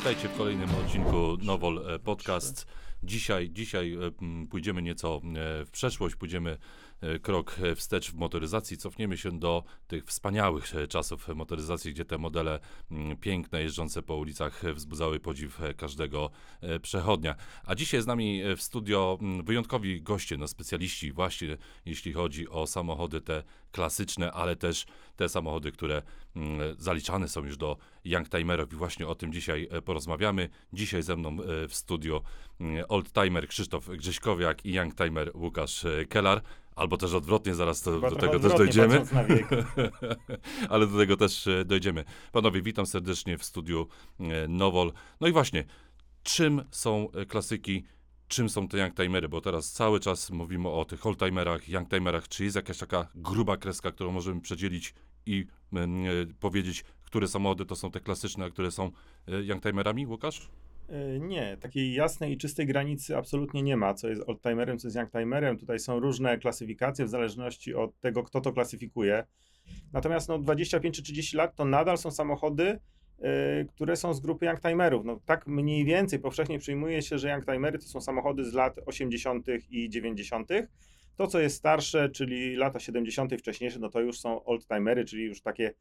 witajcie w kolejnym odcinku Nowol e, Podcast. Dzisiaj, dzisiaj e, pójdziemy nieco e, w przeszłość, pójdziemy krok e, wstecz w motoryzacji, cofniemy się do tych wspaniałych czasów motoryzacji, gdzie te modele m, piękne, jeżdżące po ulicach wzbudzały podziw każdego e, przechodnia. A dzisiaj z nami e, w studio m, wyjątkowi goście, no specjaliści właśnie jeśli chodzi o samochody te klasyczne, ale też te samochody, które mm, zaliczane są już do youngtimerów i właśnie o tym dzisiaj porozmawiamy. Dzisiaj ze mną w studiu mm, oldtimer Krzysztof Grześkowiak i youngtimer Łukasz Kelar, albo też odwrotnie, zaraz to, do tego też dojdziemy. Ale do tego też e, dojdziemy. Panowie, witam serdecznie w studiu e, Nowol. No i właśnie, czym są e, klasyki, czym są te youngtimery? Bo teraz cały czas mówimy o tych oldtimerach, youngtimerach. Czy jest jakaś taka gruba kreska, którą możemy przedzielić i mm, e, powiedzieć, które samochody to są te klasyczne, a które są youngtimerami, Łukasz? Y, Nie, takiej jasnej i czystej granicy absolutnie nie ma, co jest oldtimerem, co jest youngtimerem. Tutaj są różne klasyfikacje w zależności od tego, kto to klasyfikuje. Natomiast no, 25 czy 30 lat to nadal są samochody, y, które są z grupy youngtimerów. No, tak mniej więcej powszechnie przyjmuje się, że youngtimery to są samochody z lat 80. i 90. To, co jest starsze, czyli lata 70. i wcześniejsze, no to już są oldtimery, czyli już takie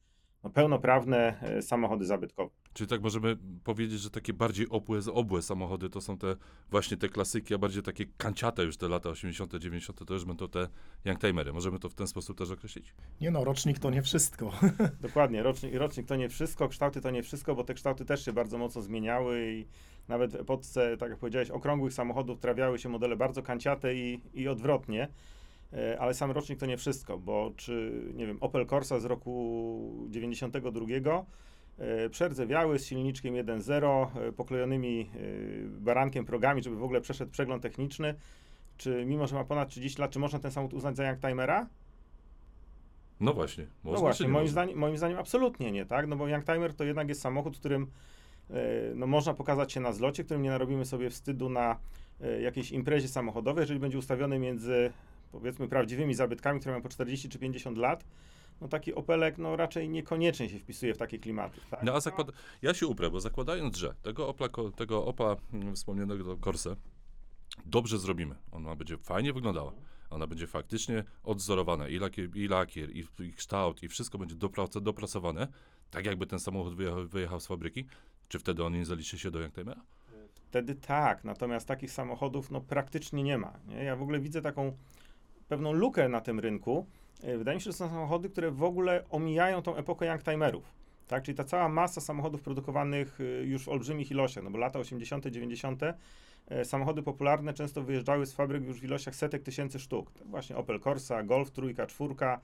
no, pełnoprawne y, samochody zabytkowe. Czy tak możemy powiedzieć, że takie bardziej obłe, obłe samochody to są te właśnie te klasyki, a bardziej takie kanciate już te lata 80., 90. to już będą te youngtimery. Możemy to w ten sposób też określić? Nie no, rocznik to nie wszystko. Dokładnie, rocznik, rocznik to nie wszystko, kształty to nie wszystko, bo te kształty też się bardzo mocno zmieniały i nawet w epoce, tak jak powiedziałeś, okrągłych samochodów trafiały się modele bardzo kanciate i, i odwrotnie. E, Ale sam rocznik to nie wszystko, bo czy, nie wiem, Opel Corsa z roku 92 e, przerdzewiały z silniczkiem 1.0, e, poklejonymi barankiem progami, żeby w ogóle przeszedł przegląd techniczny, czy mimo, że ma ponad 30 lat, czy można ten samochód uznać za youngtimera? No właśnie. Można, No właśnie, nie moim zdaniem, moim zdaniem absolutnie nie, tak? No bo Youngtimer to jednak jest samochód, w którym no, można pokazać się na zlocie, którym nie narobimy sobie wstydu na jakiejś imprezie samochodowej, jeżeli będzie ustawiony między powiedzmy prawdziwymi zabytkami, które mają po 40 czy 50 lat, no taki Opelek no raczej niekoniecznie się wpisuje w takie klimaty. Tak? No a zakład... ja się uprę, bo zakładając, że tego Opla, tego Opa mm, wspomnianego Corsę dobrze zrobimy, ona będzie fajnie wyglądała, ona będzie faktycznie odzorowana i lakier, i, lakier, i, i kształt, i wszystko będzie doprac- dopracowane, tak jakby ten samochód wyjechał, wyjechał z fabryki, czy wtedy on nie zaliczy się do Youngtimera? Wtedy tak, natomiast takich samochodów no, praktycznie nie ma. Nie? Ja w ogóle widzę taką pewną lukę na tym rynku. E, Wydaje mi się, że są samochody, które w ogóle omijają tą epokę youngtimerów. Tak? Czyli ta cała masa samochodów produkowanych y, już w olbrzymich ilościach, no bo lata 80., 90. e, samochody popularne często wyjeżdżały z fabryk już w ilościach setek tysięcy sztuk. To właśnie Opel Corsa, Golf trójka, czwórka,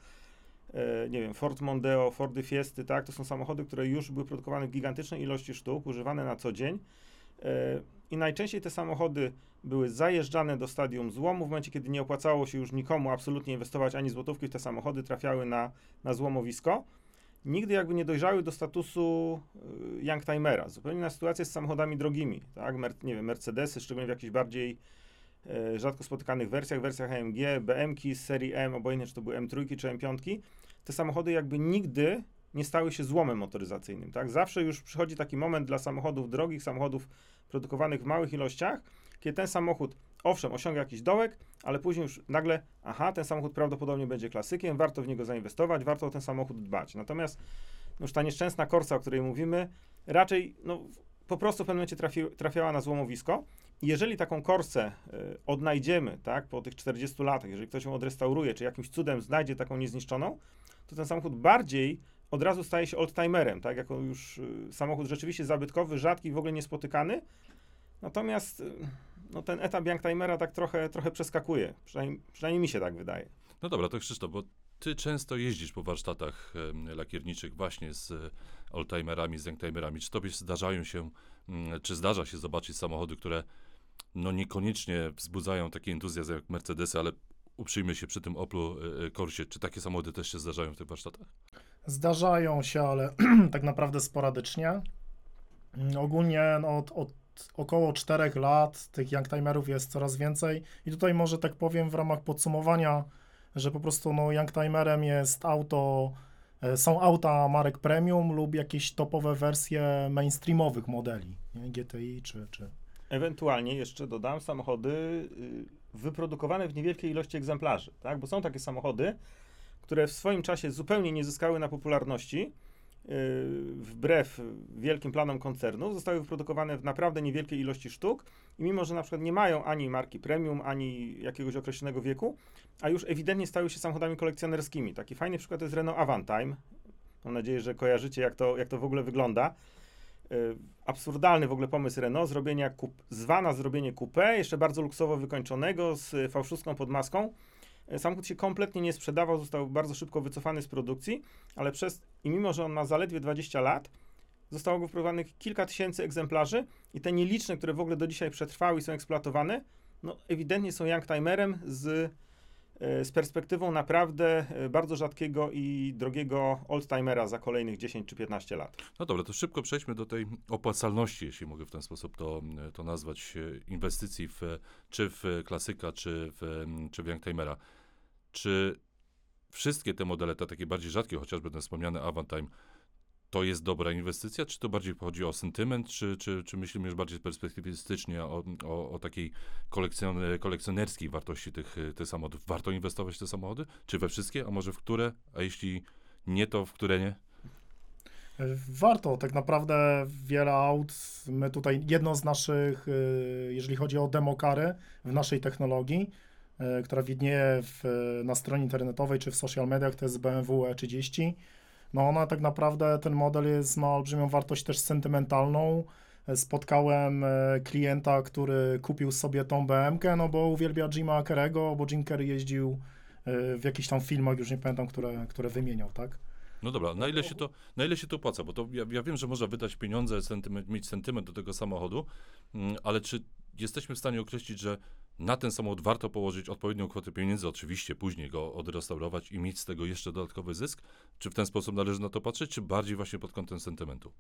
e, nie wiem, Ford Mondeo, Fordy Fiesty, tak? To są samochody, które już były produkowane w gigantycznej ilości sztuk, używane na co dzień. I najczęściej te samochody były zajeżdżane do stadium złomu. W momencie, kiedy nie opłacało się już nikomu absolutnie inwestować ani złotówki te samochody, trafiały na, na złomowisko. Nigdy jakby nie dojrzały do statusu y, youngtimera. Zupełnie inna sytuacja jest z samochodami drogimi. Tak? Mer- nie wiem, Mercedesy, szczególnie w jakichś bardziej e, rzadko spotykanych wersjach, wersjach AMG, BM-ki z serii M, obojętnie czy to były M3 czy M5, te samochody jakby nigdy nie stały się złomem motoryzacyjnym. Tak? Zawsze już przychodzi taki moment dla samochodów drogich, samochodów produkowanych w małych ilościach, kiedy ten samochód, owszem, osiąga jakiś dołek, ale później już nagle, aha, ten samochód prawdopodobnie będzie klasykiem, warto w niego zainwestować, warto o ten samochód dbać. Natomiast no już ta nieszczęsna Corsa, o której mówimy, raczej no, po prostu w pewnym momencie trafi, trafiała na złomowisko. Jeżeli taką Corsę y, odnajdziemy, tak, po tych 40 latach, jeżeli ktoś ją odrestauruje, czy jakimś cudem znajdzie taką niezniszczoną, to ten samochód bardziej od razu staje się oldtimerem, tak, jako już y, samochód rzeczywiście zabytkowy, rzadki, w ogóle niespotykany. Natomiast y, no, ten etap youngtimera tak trochę, trochę przeskakuje, przynajmniej, przynajmniej mi się tak wydaje. No dobra, to Krzysztof, bo ty często jeździsz po warsztatach lakierniczych właśnie z oldtimerami, z youngtimerami. Czy tobie zdarzają się, mm, czy zdarza się zobaczyć samochody, które no niekoniecznie wzbudzają taki entuzjazm jak Mercedesy, ale uprzyjmy się przy tym Oplu e, Corsie. Czy takie samochody też się zdarzają w tych warsztatach? Zdarzają się, ale tak naprawdę sporadycznie. Mm, Ogólnie no, od, od około 4 lat tych youngtimerów jest coraz więcej i tutaj może tak powiem w ramach podsumowania, że po prostu no, youngtimerem jest auto E, Są auta marek premium lub jakieś topowe wersje mainstreamowych modeli, nie? GTI czy, czy Ewentualnie jeszcze dodam samochody y, wyprodukowane w niewielkiej ilości egzemplarzy, tak? Bo są takie samochody, które w swoim czasie zupełnie nie zyskały na popularności, y, wbrew wielkim planom koncernów, zostały wyprodukowane w naprawdę niewielkiej ilości sztuk i mimo, że na przykład nie mają ani marki premium, ani jakiegoś określonego wieku, a już ewidentnie stały się samochodami kolekcjonerskimi. Taki fajny przykład to jest Renault Avantime. Mam nadzieję, że kojarzycie, jak to, jak to w ogóle wygląda. Y, absurdalny w ogóle pomysł Renault, zrobienia kup, zwana zrobienie coupé, jeszcze bardzo luksowo wykończonego, z y, fałszówką pod maską. Y, Samochód się kompletnie nie sprzedawał, został bardzo szybko wycofany z produkcji, ale przez, i mimo, że on ma zaledwie 20 lat, zostało go wprowadzonych kilka tysięcy egzemplarzy i te nieliczne, które w ogóle do dzisiaj przetrwały i są eksploatowane, no ewidentnie są youngtimerem z, z perspektywą naprawdę y, bardzo rzadkiego i drogiego oldtimera za kolejnych 10 czy 15 lat. No dobra, to szybko przejdźmy do tej opłacalności, jeśli mogę w ten sposób to, to nazwać, e, inwestycji w, czy w klasyka, czy w, czy w Youngtimera. Czy wszystkie te modele, te takie bardziej rzadkie, chociażby ten wspomniany Avantime, to jest dobra inwestycja, czy to bardziej chodzi o sentyment, czy, czy, czy myślimy już bardziej perspektywistycznie o, o, o takiej kolekcjon, kolekcjonerskiej wartości tych, tych samochodów? Warto inwestować w te samochody? Czy we wszystkie, a może w które? A jeśli nie, to w które nie? Warto, tak naprawdę wiele aut, my tutaj, jedno z naszych, y, jeżeli chodzi o demokary w naszej technologii, y, która widnieje w, na stronie internetowej czy w social mediach, to jest BMW E30. No ona tak naprawdę, ten model jest, ma olbrzymią wartość też sentymentalną. Spotkałem e, klienta, który kupił sobie tą BMK, no bo uwielbia Jima Carrey'ego, bo Jim Carrey jeździł e, w jakichś tam filmach, już nie pamiętam, które, które wymieniał, tak? No dobra, na ile się to, na ile się to opłaca? Bo to ja, ja wiem, że można wydać pieniądze, sentyment, mieć sentyment do tego samochodu, mm, ale czy jesteśmy w stanie określić, że na ten samochód warto położyć odpowiednią kwotę pieniędzy, oczywiście później go odrestaurować i mieć z tego jeszcze dodatkowy zysk? Czy w ten sposób należy na to patrzeć, czy bardziej właśnie pod kątem sentymentu?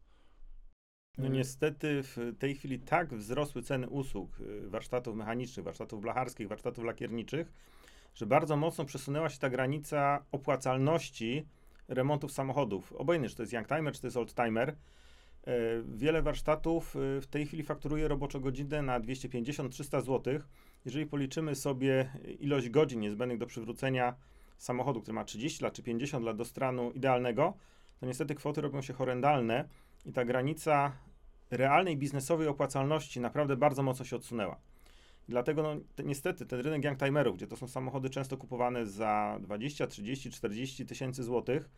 No niestety w tej chwili tak wzrosły ceny usług y, warsztatów mechanicznych, warsztatów blacharskich, warsztatów lakierniczych, że bardzo mocno przesunęła się ta granica opłacalności remontów samochodów. Obojętnie, czy to jest youngtimer, czy to jest oldtimer. Y, Wiele warsztatów y, w tej chwili fakturuje roboczo godzinę na 250-300 zł. Jeżeli policzymy sobie ilość godzin niezbędnych do przywrócenia samochodu, który ma 30 lat czy 50 lat do stanu idealnego, to niestety kwoty robią się horrendalne i ta granica realnej biznesowej opłacalności naprawdę bardzo mocno się odsunęła. Dlatego no, te, niestety ten rynek youngtimerów, gdzie to są samochody często kupowane za 20, 30, 40 tysięcy złotych,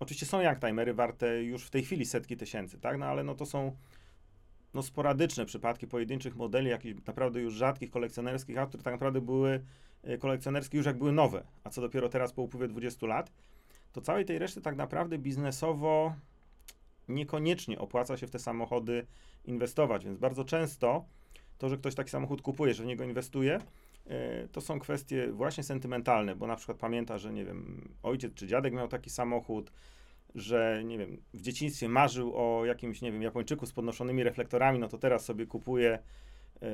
oczywiście są youngtimery warte już w tej chwili setki tysięcy, tak? No ale no to są no, sporadyczne przypadki pojedynczych modeli, jakichś naprawdę już rzadkich kolekcjonerskich aut, które tak naprawdę były y, kolekcjonerskie już jak były nowe, a co dopiero teraz po upływie 20 lat, to całej tej reszty tak naprawdę biznesowo niekoniecznie opłaca się w te samochody inwestować, więc bardzo często to, że ktoś taki samochód kupuje, że w niego inwestuje, e, to są kwestie właśnie sentymentalne, bo na przykład pamięta, że nie wiem, ojciec czy dziadek miał taki samochód, że nie wiem, w dzieciństwie marzył o jakimś, nie wiem, Japończyku z podnoszonymi reflektorami, no to teraz sobie kupuje e,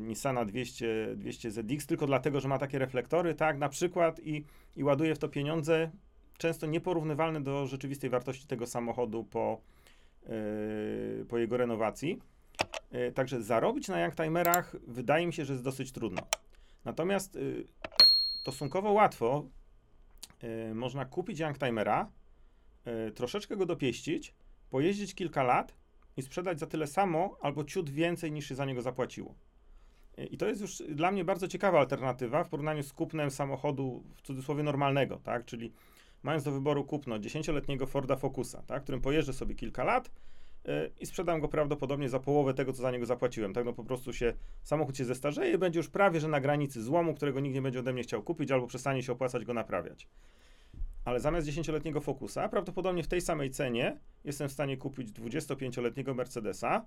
Nissana 200, 200 ZX tylko dlatego, że ma takie reflektory, tak, na przykład i, i ładuje w to pieniądze, często nieporównywalne do rzeczywistej wartości tego samochodu po, e, po jego renowacji. E, Także zarobić na youngtimerach wydaje mi się, że jest dosyć trudno. Natomiast y, stosunkowo łatwo y, można kupić youngtimera, y, troszeczkę go dopieścić, pojeździć kilka lat i sprzedać za tyle samo albo ciut więcej niż się za niego zapłaciło. Y, I to jest już dla mnie bardzo ciekawa alternatywa w porównaniu z kupnem samochodu w cudzysłowie normalnego, tak? Czyli mając do wyboru kupno 10-letniego Forda Focusa, tak? którym pojeżdżę sobie kilka lat, i sprzedam go prawdopodobnie za połowę tego, co za niego zapłaciłem. Tak, no po prostu się, samochód się zestarzeje i będzie już prawie, że na granicy złomu, którego nikt nie będzie ode mnie chciał kupić, albo przestanie się opłacać go naprawiać. Ale zamiast 10-letniego Focusa, prawdopodobnie w tej samej cenie jestem w stanie kupić 25-letniego Mercedesa,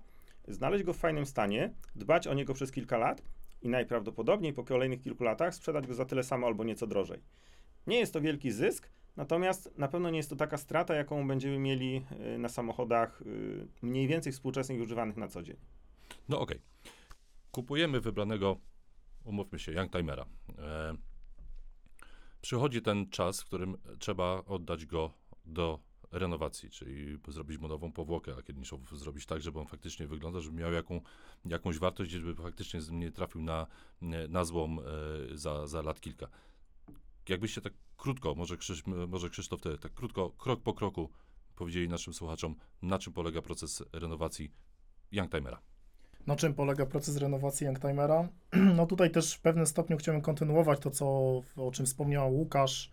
znaleźć go w fajnym stanie, dbać o niego przez kilka lat i najprawdopodobniej po kolejnych kilku latach sprzedać go za tyle samo albo nieco drożej. Nie jest to wielki zysk, Natomiast na pewno nie jest to taka strata, jaką będziemy mieli y, na samochodach y, mniej więcej współczesnych używanych na co dzień. No okej. Kupujemy wybranego, umówmy się, Youngtimera. E, przychodzi ten czas, w którym trzeba oddać go do renowacji, czyli zrobić mu nową powłokę lakierniczą, zrobić tak, żeby on faktycznie wyglądał, żeby miał jaką, jakąś wartość, żeby faktycznie nie trafił na, na złom e, za, za lat kilka. Jakbyście tak krótko, może, Krzysz, może Krzysztof, te, tak krótko, krok po kroku powiedzieli naszym słuchaczom, na czym polega proces renowacji Youngtimera. Na czym polega proces renowacji Youngtimera? No tutaj też w pewnym stopniu chciałbym kontynuować to, co, o czym wspomniał Łukasz,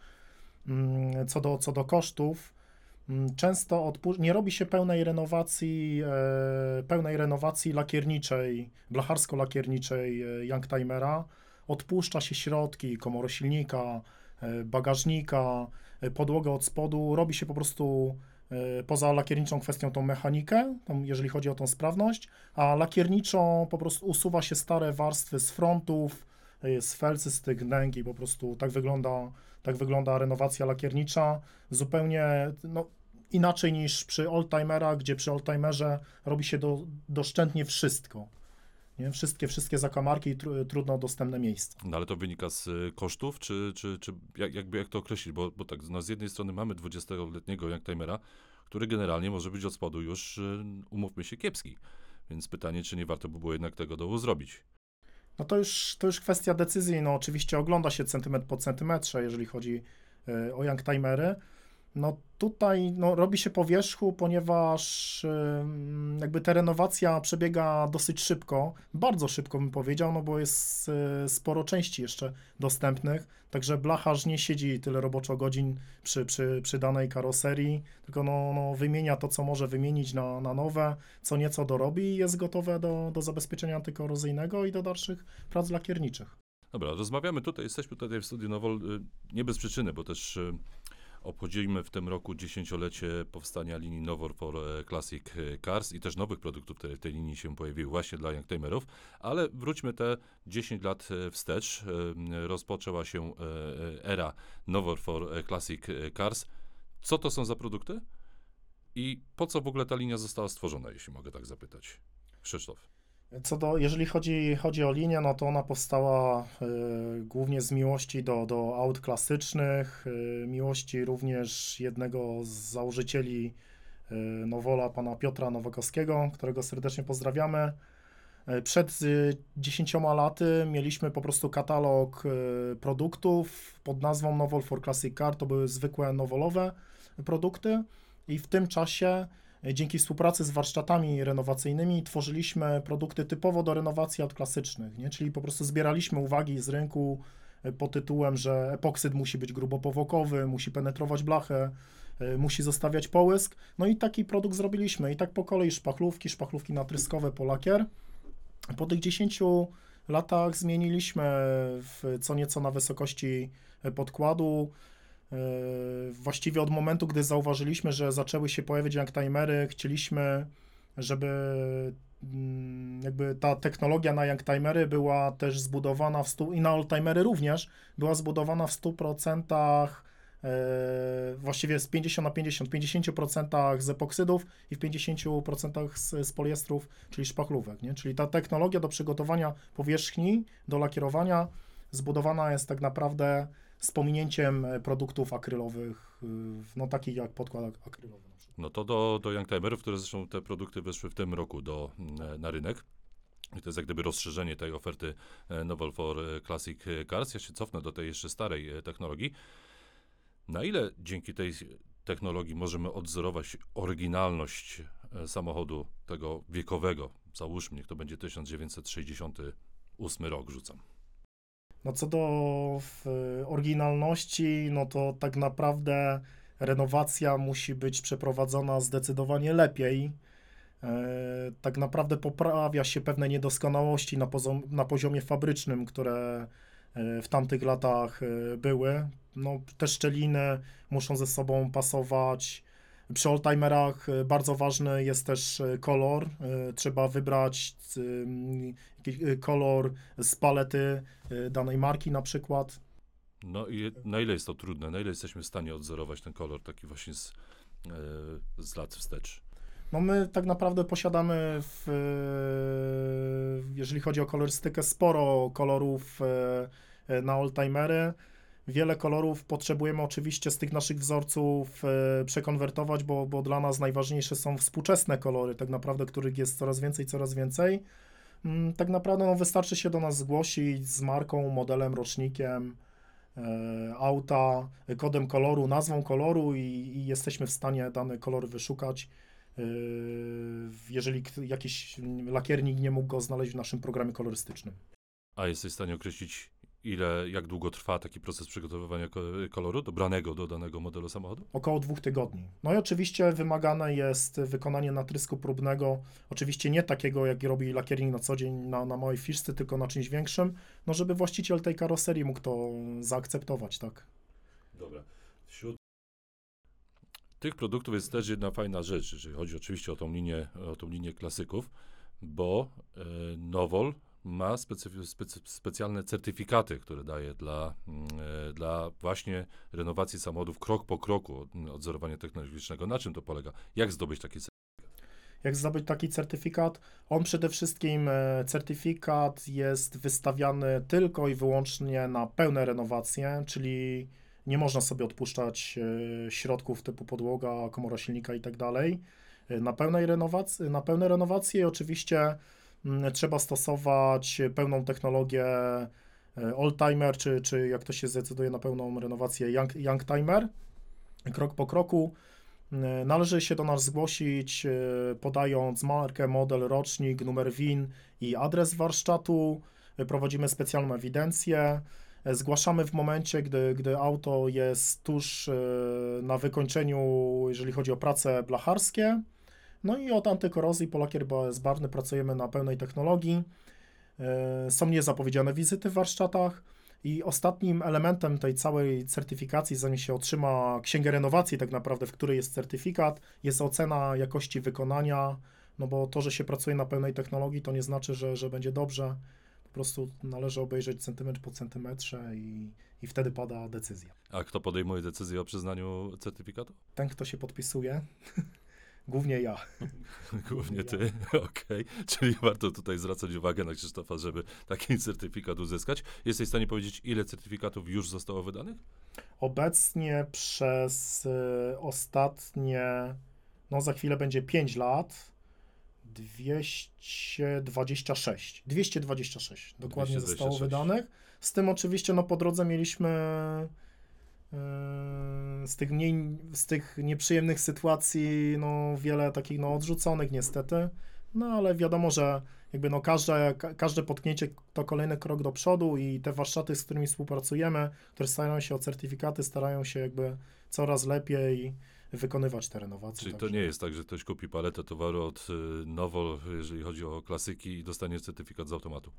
mm, co do, co do kosztów. Mm, często nie robi się pełnej renowacji, e, pełnej renowacji lakierniczej, blacharsko-lakierniczej e, Youngtimera. Odpuszcza się środki, komory silnika, bagażnika, e, podłogę od spodu. Robi się po prostu e, poza lakierniczą kwestią tą mechanikę, jeżeli chodzi o tą sprawność, a lakierniczą po prostu usuwa się stare warstwy z frontów, e, z felcy, z tych gnęgi, po prostu tak wygląda, tak wygląda renowacja lakiernicza. Zupełnie, no, inaczej niż przy oldtimerach, gdzie przy oldtimerze robi się do, doszczętnie wszystko. Nie? Wszystkie, wszystkie zakamarki i tr trudno dostępne miejsca. No ale to wynika z y, kosztów, czy, czy, czy jak, jakby jak to określić? Bo, bo tak, no z jednej strony mamy 20-letniego youngtimera, który generalnie może być od spodu już, y, umówmy się, kiepski. Więc pytanie, czy nie warto by było jednak tego dołu zrobić? No to już, to już kwestia decyzji. No oczywiście ogląda się centymetr po centymetrze, jeżeli chodzi y, o youngtimery. No tutaj no, robi się po wierzchu, ponieważ jakby ta renowacja przebiega dosyć szybko, bardzo szybko bym powiedział, no bo jest yy, sporo części jeszcze dostępnych, także blacharz nie siedzi tyle roboczo godzin przy, przy, przy danej karoserii, tylko no, no, wymienia to, co może wymienić na, na nowe, co nieco dorobi i jest gotowe do, do zabezpieczenia antykorozyjnego i do dalszych prac lakierniczych. Dobra, rozmawiamy tutaj, jesteśmy tutaj w studiu Nowol y, nie bez przyczyny, bo też y, Obchodzimy w tym roku dziesięciolecie powstania linii Nowor for e, Classic Cars i też nowych produktów, które w tej linii się pojawiły właśnie dla youngtimerów, ale wróćmy te 10 lat e, wstecz. E, rozpoczęła się era Nowor for Classic Cars. Co to są za produkty? I po co w ogóle ta linia została stworzona, jeśli mogę tak zapytać? Krzysztof. Co do, jeżeli chodzi, chodzi o linię, no to ona powstała y, głównie z miłości do, do aut klasycznych, y, miłości również jednego z założycieli y, Nowola, pana Piotra Nowakowskiego, którego serdecznie pozdrawiamy. Przed dziesięcioma laty mieliśmy po prostu katalog produktów pod nazwą Novol for Classic Car. To były zwykłe nowolowe produkty i w tym czasie Dzięki współpracy z warsztatami renowacyjnymi tworzyliśmy produkty typowo do renowacji aut klasycznych, nie? czyli po prostu zbieraliśmy uwagi z rynku e, pod tytułem, że epoksyd musi być grubopowokowy, musi penetrować blachę, e, musi zostawiać połysk. No i taki produkt zrobiliśmy. I tak po kolei szpachlówki, szpachlówki natryskowe po lakier. Po tych 10 latach zmieniliśmy w co nieco na wysokości podkładu. E, właściwie od momentu, gdy zauważyliśmy, że zaczęły się pojawiać youngtimery, chcieliśmy, żeby mm, jakby ta technologia na youngtimery była też zbudowana w stu, i na oldtimery również, była zbudowana w 100% e, właściwie z 50 na 50, 50% z epoksydów i w 50% z, z poliestrów, czyli szpachlówek, nie? Czyli ta technologia do przygotowania powierzchni, do lakierowania zbudowana jest tak naprawdę z pominięciem e, produktów akrylowych, y, no takich jak podkład akrylowy. No to do, do Youngtimerów, które zresztą te produkty weszły w tym roku do, e, na rynek. I to jest jak gdyby rozszerzenie tej oferty e, Novel for Classic Cars. Ja się cofnę do tej jeszcze starej technologii. Na ile dzięki tej technologii możemy odzorować oryginalność samochodu tego wiekowego? Załóżmy, niech to będzie 1968 rok, rzucam. No co do oryginalności, no to tak naprawdę renowacja musi być przeprowadzona zdecydowanie lepiej. E, tak naprawdę poprawia się pewne niedoskonałości na, na poziomie fabrycznym, które e, w tamtych latach e, były. No, te szczeliny muszą ze sobą pasować. Przy oldtimerach bardzo ważny jest też kolor. Trzeba wybrać kolor z palety danej marki na przykład. No i na ile jest to trudne? Na ile jesteśmy w stanie odzorować ten kolor taki właśnie z, z lat wstecz? No my tak naprawdę posiadamy, w, jeżeli chodzi o kolorystykę, sporo kolorów na oldtimery, wiele kolorów potrzebujemy oczywiście z tych naszych wzorców e, przekonwertować, bo, bo dla nas najważniejsze są współczesne kolory, tak naprawdę, których jest coraz więcej, coraz więcej. Mm, Tak naprawdę no, wystarczy się do nas zgłosić z marką, modelem, rocznikiem e, auta, kodem koloru, nazwą koloru i, i jesteśmy w stanie dany kolor wyszukać. e, Jeżeli jakiś lakiernik nie mógł go znaleźć w naszym programie kolorystycznym. A jesteś w stanie określić, ile, jak długo trwa taki proces przygotowywania ko- koloru dobranego do danego modelu samochodu? Około dwóch tygodni. No i oczywiście wymagane jest wykonanie natrysku próbnego, oczywiście nie takiego, jak robi lakiernik na co dzień na, na małej fiszce, tylko na czymś większym, no żeby właściciel tej karoserii mógł to zaakceptować, tak. Dobra. Wśród tych produktów jest też jedna fajna rzecz, jeżeli chodzi oczywiście o tą linię, o tą linię klasyków, bo e, Nowol ma specyf- specy- specjalne certyfikaty, które daje dla, mm, e, dla właśnie renowacji samochodów krok po kroku od odzorowania technologicznego. Na czym to polega? Jak zdobyć taki certyfikat? Jak zdobyć taki certyfikat? On przede wszystkim, e, certyfikat jest wystawiany tylko i wyłącznie na pełne renowacje, czyli nie można sobie odpuszczać e, środków typu podłoga, komora silnika i tak dalej. Na pełnej renowacji, na pełne renowacje i oczywiście mm, trzeba stosować pełną technologię e, old-timer, czy, czy jak to się zdecyduje na pełną renowację young, young timer, krok po kroku. E, Należy się do nas zgłosić, e, podając markę, model, rocznik, numer WIN i adres warsztatu. Prowadzimy specjalną ewidencję. E, Zgłaszamy w momencie, gdy, gdy auto jest tuż na wykończeniu, jeżeli chodzi o prace blacharskie. No i od antykorozji po lakier bezbarwny pracujemy na pełnej technologii. E, Są niezapowiedziane wizyty w warsztatach. I ostatnim elementem tej całej certyfikacji, zanim się otrzyma księgę renowacji, tak naprawdę, w której jest certyfikat, jest ocena jakości wykonania. No bo to, że się pracuje na pełnej technologii, to nie znaczy, że, że będzie dobrze. Po prostu należy obejrzeć centymetr po centymetrze i, i wtedy pada decyzja. A kto podejmuje decyzję o przyznaniu certyfikatu? Ten, kto się podpisuje, głównie ja. Głównie ty, okej. Czyli warto tutaj zwracać uwagę na Krzysztofa, żeby taki certyfikat uzyskać. Jesteś w stanie powiedzieć, ile certyfikatów już zostało wydanych? Obecnie przez y, ostatnie, no za chwilę będzie 5 lat, 226. 226 dokładnie zostało 226. wydanych. Z tym oczywiście no po drodze mieliśmy z tych mniej, z tych nieprzyjemnych sytuacji no wiele takich no odrzuconych niestety. No ale wiadomo, że jakby no każde, ka- każde potknięcie to kolejny krok do przodu i te warsztaty, z którymi współpracujemy, które starają się o certyfikaty, starają się jakby coraz lepiej wykonywać te renowacje. Czyli to także- nie jest tak, że ktoś kupi paletę towaru od y, Nowol, jeżeli chodzi o klasyki i dostanie certyfikat z automatu.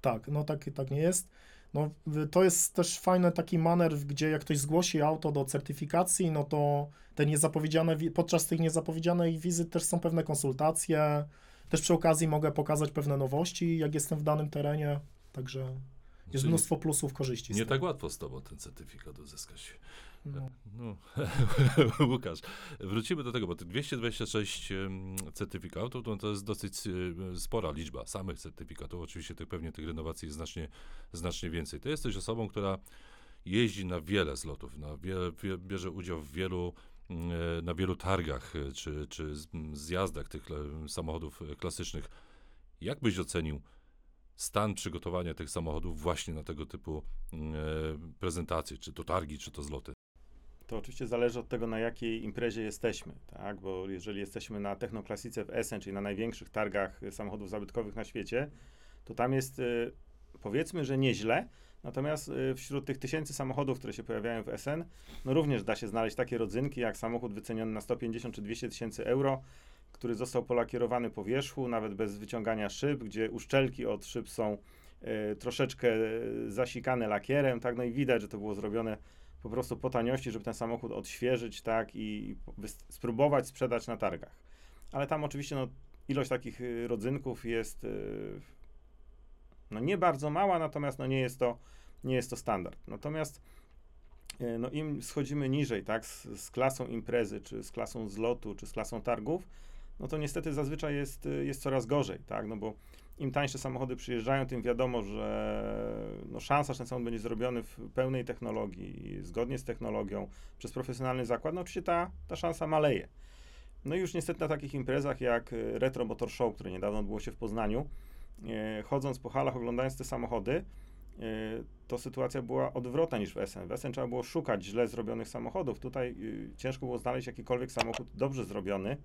Tak, no tak, tak nie jest. No, to jest też fajny taki manewr, gdzie jak ktoś zgłosi auto do certyfikacji, no to te niezapowiedziane, wi- podczas tych niezapowiedzianych wizyt też są pewne konsultacje. Też przy okazji mogę pokazać pewne nowości, jak jestem w danym terenie. Także jest Czyli mnóstwo plusów, korzyści. Nie tak łatwo z tobą ten certyfikat uzyskać. No. No, Łukasz, wrócimy do tego, bo te 226 em, certyfikatów to, to jest dosyć e, spora liczba samych certyfikatów. Oczywiście tych pewnie tych renowacji jest znacznie, znacznie więcej. Ty jesteś osobą, która jeździ na wiele zlotów, na bierze udział w wielu, e, na wielu targach e, czy, czy zjazdach tych samochodów e, klasycznych. Jak byś ocenił stan przygotowania tych samochodów właśnie na tego typu prezentacje, czy to targi, czy to zloty? To oczywiście zależy od tego, na jakiej imprezie jesteśmy, tak? Bo jeżeli jesteśmy na Technoklasice w Essen, czyli na największych targach samochodów zabytkowych na świecie, to tam jest y, powiedzmy, że nieźle, natomiast y, wśród tych tysięcy samochodów, które się pojawiają w Essen, no również da się znaleźć takie rodzynki, jak samochód wyceniony na 150 czy 200 tysięcy euro, który został polakierowany po wierzchu, nawet bez wyciągania szyb, gdzie uszczelki od szyb są y, troszeczkę y, zasikane lakierem, tak? No i widać, że to było zrobione po prostu po taniości, żeby ten samochód odświeżyć, tak, i spróbować sprzedać na targach. Ale tam oczywiście no, ilość takich y, rodzynków jest y, no, nie bardzo mała, natomiast no, nie, jest to, nie jest to standard. Natomiast y, no, im schodzimy niżej, tak, z, z klasą imprezy, czy z klasą zlotu, czy z klasą targów, no to niestety zazwyczaj jest, jest coraz gorzej, tak, no bo im tańsze samochody przyjeżdżają, tym wiadomo, że no, szansa, że ten samochód będzie zrobiony w pełnej technologii, zgodnie z technologią, przez profesjonalny zakład, no oczywiście ta, ta szansa maleje. No i już niestety na takich imprezach jak e, Retro Motor Show, które niedawno odbyło się w Poznaniu, e, chodząc po halach, oglądając te samochody, e, to sytuacja była odwrotna niż w SN. W SN trzeba było szukać źle zrobionych samochodów. Tutaj e, ciężko było znaleźć jakikolwiek samochód dobrze zrobiony.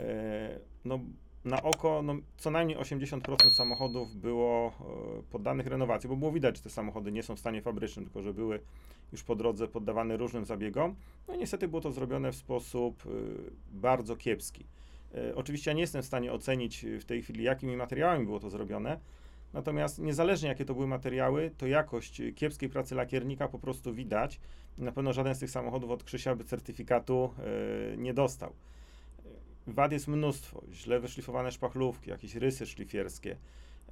E, no, na oko no, co najmniej 80% samochodów było e, poddanych renowacji, bo było widać, że te samochody nie są w stanie fabrycznym, tylko że były już po drodze poddawane różnym zabiegom. No i niestety było to zrobione w sposób e, bardzo kiepski. E, Oczywiście ja nie jestem w stanie ocenić e, w tej chwili, jakimi materiałami było to zrobione, natomiast niezależnie jakie to były materiały, to jakość e, kiepskiej pracy lakiernika po prostu widać. Na pewno żaden z tych samochodów od Krzysia by certyfikatu e, nie dostał. Wad jest mnóstwo. Źle wyszlifowane szpachlówki, jakieś rysy szlifierskie,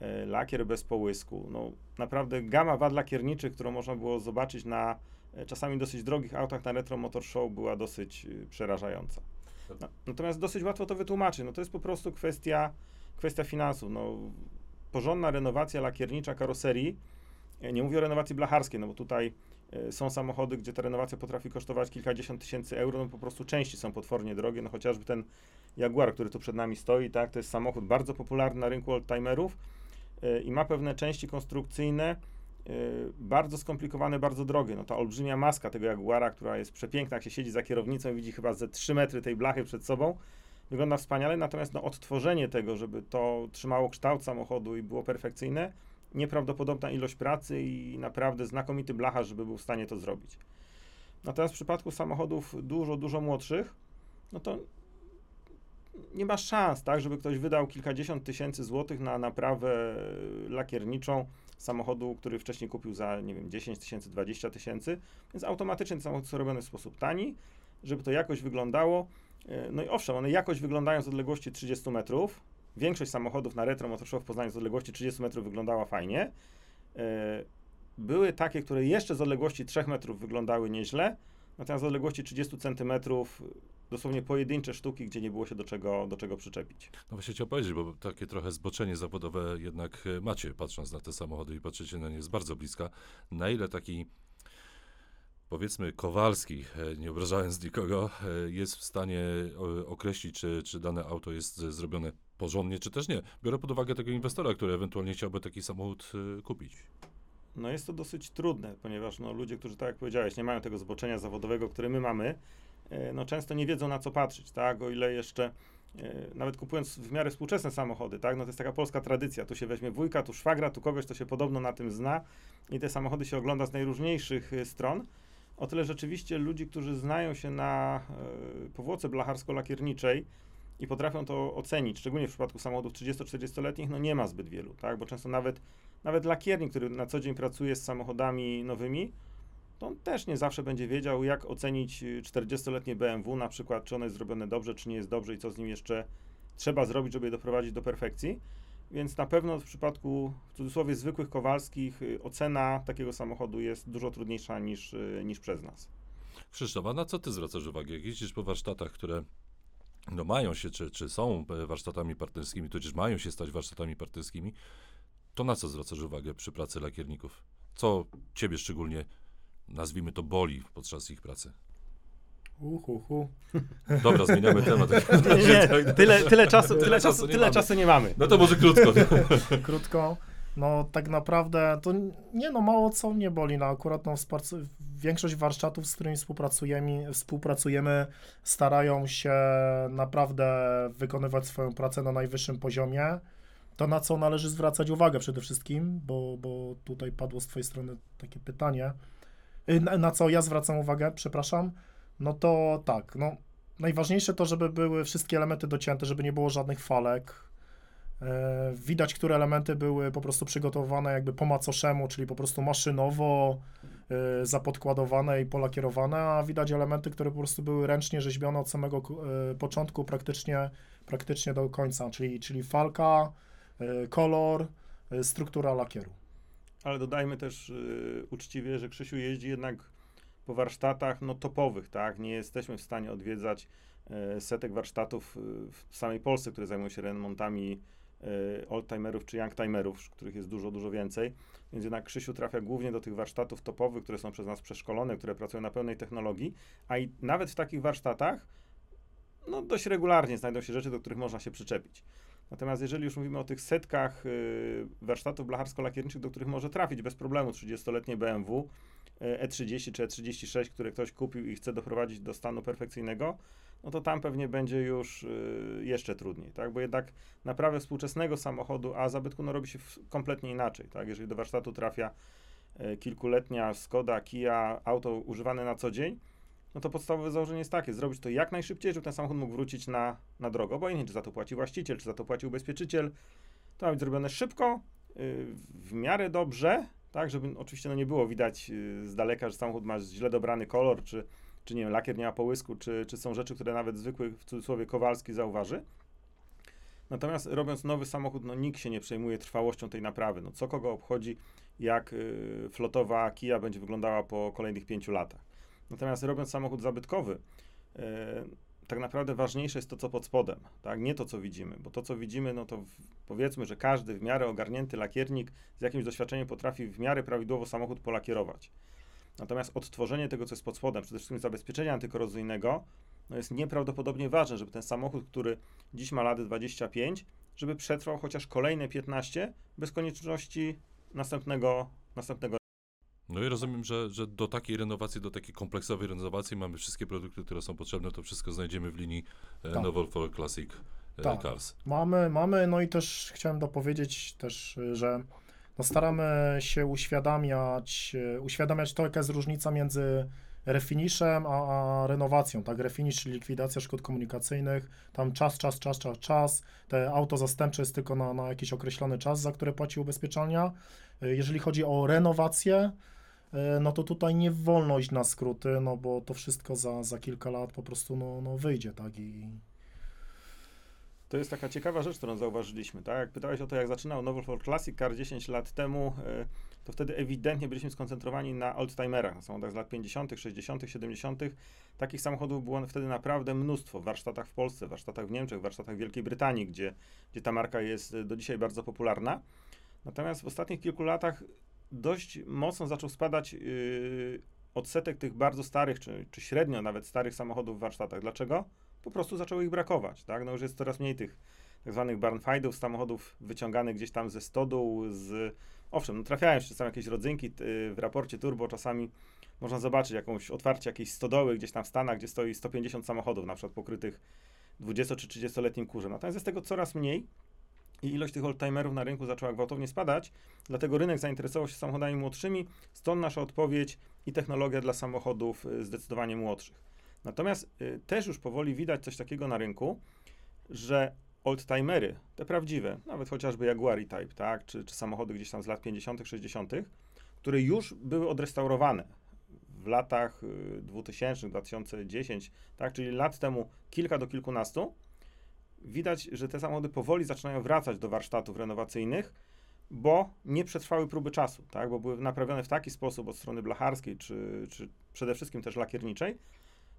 e, lakier bez połysku. No, naprawdę gama wad lakierniczych, którą można było zobaczyć na e, czasami dosyć drogich autach na Retro Motor Show była dosyć e, przerażająca. Na, natomiast dosyć łatwo to wytłumaczyć. No, to jest po prostu kwestia, kwestia finansów. No, porządna renowacja lakiernicza karoserii, nie mówię o renowacji blacharskiej, no bo tutaj są samochody, gdzie ta renowacja potrafi kosztować kilkadziesiąt tysięcy euro, no po prostu części są potwornie drogie, no chociażby ten Jaguar, który tu przed nami stoi, tak, to jest samochód bardzo popularny na rynku oldtimerów e, i ma pewne części konstrukcyjne, e, bardzo skomplikowane, bardzo drogie. No ta olbrzymia maska tego Jaguara, która jest przepiękna, jak się siedzi za kierownicą i widzi chyba ze 3 metry tej blachy przed sobą, wygląda wspaniale, natomiast no, odtworzenie tego, żeby to trzymało kształt samochodu i było perfekcyjne, nieprawdopodobna ilość pracy i naprawdę znakomity blacharz, żeby był w stanie to zrobić. Natomiast w przypadku samochodów dużo, dużo młodszych, no to nie ma szans, tak, żeby ktoś wydał kilkadziesiąt tysięcy złotych na naprawę lakierniczą samochodu, który wcześniej kupił za, nie wiem, 10 tysięcy, 20 tysięcy, więc automatycznie ten samochód jest robiony w sposób tani, żeby to jakoś wyglądało. No i owszem, one jakoś wyglądają z odległości 30 metrów. Większość samochodów na retro Motor w Poznaniu z odległości 30 metrów wyglądała fajnie. E, Były takie, które jeszcze z odległości 3 metrów wyglądały nieźle, natomiast z odległości 30 centymetrów dosłownie pojedyncze sztuki, gdzie nie było się do czego, do czego przyczepić. No właśnie chciałem powiedzieć, bo takie trochę zboczenie zawodowe jednak macie, patrząc na te samochody i patrzycie na nie z bardzo bliska. Na ile taki, powiedzmy, Kowalski, e, nie obrażając nikogo, e, jest w stanie określić, czy, czy dane auto jest zrobione porządnie, czy też nie. Biorę pod uwagę tego inwestora, który ewentualnie chciałby taki samochód e, kupić. No jest to dosyć trudne, ponieważ no, ludzie, którzy tak jak powiedziałeś, nie mają tego zboczenia zawodowego, które my mamy, no często nie wiedzą na co patrzeć, tak, o ile jeszcze nawet kupując w miarę współczesne samochody, tak, no to jest taka polska tradycja, tu się weźmie wujka, tu szwagra, tu kogoś, kto się podobno na tym zna i te samochody się ogląda z najróżniejszych stron, o tyle rzeczywiście ludzi, którzy znają się na e, powłoce blacharsko-lakierniczej i potrafią to ocenić, szczególnie w przypadku samochodów 30-40-letnich, no nie ma zbyt wielu, tak, bo często nawet nawet lakiernik, który na co dzień pracuje z samochodami nowymi, to on też nie zawsze będzie wiedział, jak ocenić y, 40-letnie BMW, na przykład, czy ono jest zrobione dobrze, czy nie jest dobrze i co z nim jeszcze trzeba zrobić, żeby je doprowadzić do perfekcji. Więc na pewno w przypadku, w cudzysłowie, zwykłych Kowalskich y, ocena takiego samochodu jest dużo trudniejsza niż, y, niż przez nas. Krzysztof, a na co ty zwracasz uwagę? Jak jeździsz po warsztatach, które no mają się, czy, czy są e, warsztatami partnerskimi, tudzież mają się stać warsztatami partnerskimi, to na co zwracasz uwagę przy pracy lakierników? Co ciebie szczególnie, nazwijmy to, boli podczas ich pracy? Uhuhu. Dobra, zmieniamy temat. Nie, nie, tyle, tyle czasu, tyle, Tyle czasu nie tyle mamy. czasu nie mamy. No to może krótko. Krótko. No tak naprawdę to nie no mało co mnie boli. No akurat no, większość warsztatów, z którymi współpracujemy, współpracujemy, starają się naprawdę wykonywać swoją pracę na najwyższym poziomie. To na co należy zwracać uwagę przede wszystkim, bo, bo tutaj padło z twojej strony takie pytanie. Y, Na, na co ja zwracam uwagę, przepraszam, no to tak, no najważniejsze to, żeby były wszystkie elementy docięte, żeby nie było żadnych falek, E, Widać, które elementy były po prostu przygotowane jakby po macoszemu, czyli po prostu maszynowo e, zapodkładowane i polakierowane, a widać elementy, które po prostu były ręcznie rzeźbione od samego e, początku praktycznie, praktycznie do końca, czyli, czyli falka, kolor, struktura lakieru. Ale dodajmy też uczciwie, że Krzysiu jeździ jednak po warsztatach no, topowych, tak? Nie jesteśmy w stanie odwiedzać e, setek warsztatów y, w samej Polsce, które zajmują się remontami y, oldtimerów czy youngtimerów, których jest dużo, dużo więcej. Więc jednak Krzysiu trafia głównie do tych warsztatów topowych, które są przez nas przeszkolone, które pracują na pełnej technologii, a i nawet w takich warsztatach no, dość regularnie znajdą się rzeczy, do których można się przyczepić. Natomiast jeżeli już mówimy o tych setkach warsztatów blacharsko-lakierniczych, do których może trafić bez problemu 30-letnie BMW, E30 czy E36, które ktoś kupił i chce doprowadzić do stanu perfekcyjnego, no to tam pewnie będzie już y, jeszcze trudniej, tak? Bo jednak naprawę współczesnego samochodu, a zabytku no, robi się w, kompletnie inaczej, tak? Jeżeli do warsztatu trafia y, kilkuletnia Skoda, Kia, auto używane na co dzień, no to podstawowe założenie jest takie, zrobić to jak najszybciej, żeby ten samochód mógł wrócić na, na drogę. Obojętnie, czy za to płaci właściciel, czy za to płaci ubezpieczyciel. To ma być zrobione szybko, y, w miarę dobrze, tak, żeby oczywiście no nie było widać y, z daleka, że samochód ma źle dobrany kolor, czy, czy nie wiem, lakier nie ma połysku, czy, czy są rzeczy, które nawet zwykły, w cudzysłowie, Kowalski zauważy. Natomiast robiąc nowy samochód, no nikt się nie przejmuje trwałością tej naprawy. No co kogo obchodzi, jak y, flotowa Kia będzie wyglądała po kolejnych pięciu latach. Natomiast robiąc samochód zabytkowy, e, tak naprawdę ważniejsze jest to, co pod spodem, tak? nie to, co widzimy, bo to, co widzimy, no to w, powiedzmy, że każdy w miarę ogarnięty lakiernik z jakimś doświadczeniem potrafi w miarę prawidłowo samochód polakierować. Natomiast odtworzenie tego, co jest pod spodem, przede wszystkim zabezpieczenia antykorozyjnego, no jest nieprawdopodobnie ważne, żeby ten samochód, który dziś ma lat 25, żeby przetrwał chociaż kolejne 15 bez konieczności następnego, następnego No i rozumiem, że, że do takiej renowacji, do takiej kompleksowej renowacji mamy wszystkie produkty, które są potrzebne, to wszystko znajdziemy w linii e, Tak. Novel for Classic e, Tak. Cars. Mamy, mamy, no i też chciałem dopowiedzieć też, że no staramy się uświadamiać, y, uświadamiać to, jaka jest różnica między refinishem a, a renowacją, tak? Refinish, czyli likwidacja szkód komunikacyjnych, tam czas, czas, czas, czas, czas, te auto zastępcze jest tylko na, na jakiś określony czas, za które płaci ubezpieczalnia. Jeżeli chodzi o renowację, no to tutaj nie wolno iść na skróty, no bo to wszystko za, za kilka lat po prostu no, no wyjdzie, tak? I, To jest taka ciekawa rzecz, którą zauważyliśmy, tak? Jak pytałeś o to, jak zaczynał Novel for Classic Car 10 lat temu, e, to wtedy ewidentnie byliśmy skoncentrowani na oldtimerach, na samochodach z lat 50., 60., 70. Takich samochodów było wtedy naprawdę mnóstwo w warsztatach w Polsce, w warsztatach w Niemczech, w warsztatach w Wielkiej Brytanii, gdzie, gdzie ta marka jest e, do dzisiaj bardzo popularna. Natomiast w ostatnich kilku latach dość mocno zaczął spadać yy, odsetek tych bardzo starych, czy, czy średnio nawet starych samochodów w warsztatach. Dlaczego? Po prostu zaczęło ich brakować, tak? No już jest coraz mniej tych tak zwanych barnfindów, samochodów wyciąganych gdzieś tam ze stodół, z... Owszem, no trafiają się czasami jakieś rodzynki y, w raporcie turbo, czasami można zobaczyć jakąś otwarcie jakiejś stodoły gdzieś tam w Stanach, gdzie stoi 150 samochodów, na przykład pokrytych 20 czy 30-letnim kurzem. Natomiast jest tego coraz mniej i ilość tych oldtimerów na rynku zaczęła gwałtownie spadać, dlatego rynek zainteresował się samochodami młodszymi, stąd nasza odpowiedź i technologia dla samochodów y, zdecydowanie młodszych. Natomiast y, też już powoli widać coś takiego na rynku, że oldtimery, te prawdziwe, nawet chociażby Jaguar E-Type, tak, czy, czy samochody gdzieś tam z lat 50., 60., które już były odrestaurowane w latach y, 2000, 2010, tak, czyli lat temu kilka do kilkunastu, widać, że te samochody powoli zaczynają wracać do warsztatów renowacyjnych, bo nie przetrwały próby czasu, tak? bo były naprawione w taki sposób od strony blacharskiej, czy, czy przede wszystkim też lakierniczej,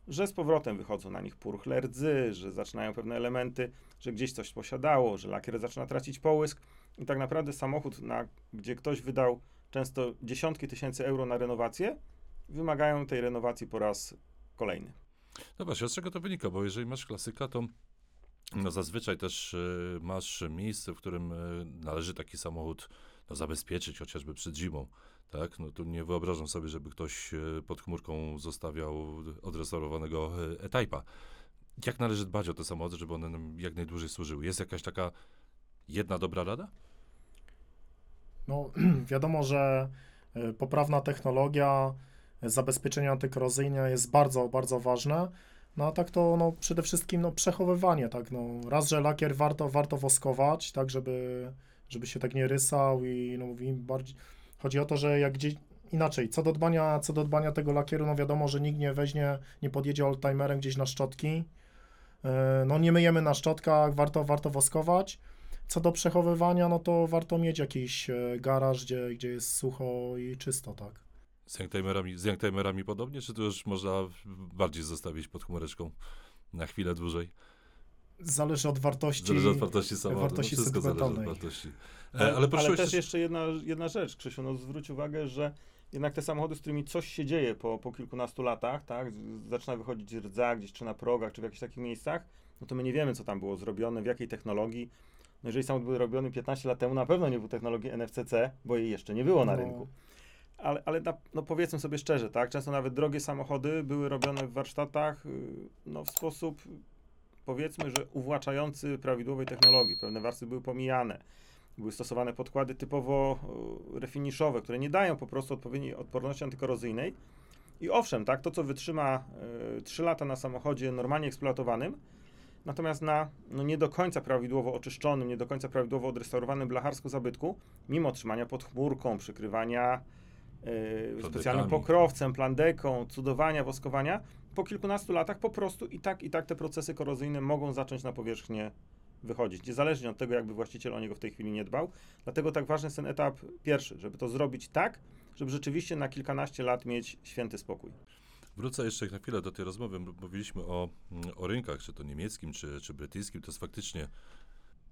że z powrotem wychodzą na nich purchle rdzy, że zaczynają pewne elementy, że gdzieś coś posiadało, że lakier zaczyna tracić połysk i tak naprawdę samochód, na, gdzie ktoś wydał często dziesiątki tysięcy euro na renowację, wymagają tej renowacji po raz kolejny. No właśnie, z czego to wynika? Bo jeżeli masz klasyka, to no zazwyczaj też y, masz miejsce, w którym y, należy taki samochód no, zabezpieczyć, chociażby przed zimą. Tak? No tu nie wyobrażam sobie, żeby ktoś y, pod chmurką zostawiał odrestaurowanego E-Type'a. Jak należy dbać o te samochody, żeby one nam jak najdłużej służyły? Jest jakaś taka jedna dobra rada? No, wiadomo, że poprawna technologia, zabezpieczenie antykorozyjne jest bardzo, bardzo ważne. No a tak to no, przede wszystkim no, przechowywanie, tak, no, raz, że lakier warto, warto woskować, tak, żeby, żeby się tak nie rysał i no, im bardziej, chodzi o to, że jak gdzieś, inaczej, co do dbania, co do dbania tego lakieru, no wiadomo, że nikt nie weźmie, nie podjedzie oldtimerem gdzieś na szczotki, Y, no nie myjemy na szczotkach, warto, warto woskować. Co do przechowywania, no to warto mieć jakiś e, garaż, gdzie, gdzie jest sucho i czysto, tak. Z youngtimerami, z youngtimerami podobnie, czy to już można bardziej zostawić pod chmureczką na chwilę dłużej? Zależy od wartości. Zależy od wartości samochodu. wartości no wszystko zależy od wartości. E, Ale, ale prosiłeś też jeszcze jedna, jedna rzecz, Krzysiu, no zwróć uwagę, że jednak te samochody, z którymi coś się dzieje po, po kilkunastu latach, tak, zaczyna wychodzić rdza gdzieś czy na progach, czy w jakichś takich miejscach, no to my nie wiemy, co tam było zrobione, w jakiej technologii. No jeżeli samochód był robiony 15 lat temu, na pewno nie był technologii NFC-C, bo jej jeszcze nie było na No. rynku. Ale, ale na, no powiedzmy sobie szczerze, tak, często nawet drogie samochody były robione w warsztatach y, no, w sposób, powiedzmy, że uwłaczający prawidłowej technologii. Pewne warstwy były pomijane. Były stosowane podkłady typowo y, refiniszowe, które nie dają po prostu odpowiedniej odporności antykorozyjnej. I owszem, tak, to co wytrzyma y, 3 lata na samochodzie normalnie eksploatowanym, natomiast na no, nie do końca prawidłowo oczyszczonym, nie do końca prawidłowo odrestaurowanym blacharsku zabytku, mimo trzymania pod chmurką, przykrywania y, specjalnym pokrowcem, plandeką, cudowania, woskowania, po kilkunastu latach po prostu i tak, i tak te procesy korozyjne mogą zacząć na powierzchnię wychodzić, niezależnie od tego, jakby właściciel o niego w tej chwili nie dbał. Dlatego tak ważny jest ten etap pierwszy, żeby to zrobić tak, żeby rzeczywiście na kilkanaście lat mieć święty spokój. Wrócę jeszcze na chwilę do tej rozmowy. Mówiliśmy o, mm, o rynkach, czy to niemieckim, czy, czy brytyjskim. To jest faktycznie.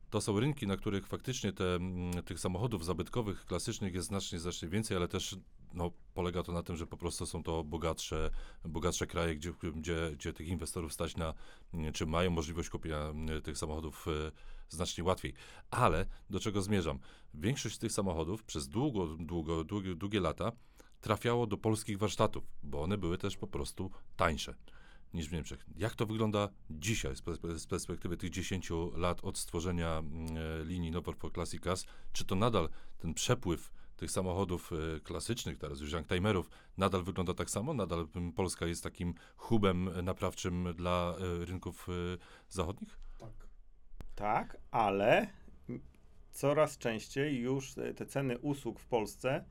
To są rynki, na których faktycznie te, mm, tych samochodów zabytkowych, klasycznych jest znacznie, znacznie więcej, ale też no, polega to na tym, że po prostu są to bogatsze, bogatsze kraje, gdzie, gdzie, gdzie tych inwestorów stać na, czy mają możliwość kupienia mm, tych samochodów e, znacznie łatwiej. Ale do czego zmierzam? Większość tych samochodów przez długo, długo, długie, długie lata trafiało do polskich warsztatów, bo one były też po prostu tańsze niż w Niemczech. Jak to wygląda dzisiaj z pers- z perspektywy tych 10 lat od stworzenia mm, e, linii Norfolk Classic Cars? Czy to nadal ten przepływ tych samochodów e, klasycznych, teraz już youngtimerów, nadal wygląda tak samo? Nadal Polska jest takim hubem e, naprawczym dla e, rynków zachodnich? Tak. Tak, ale coraz częściej już te ceny usług w Polsce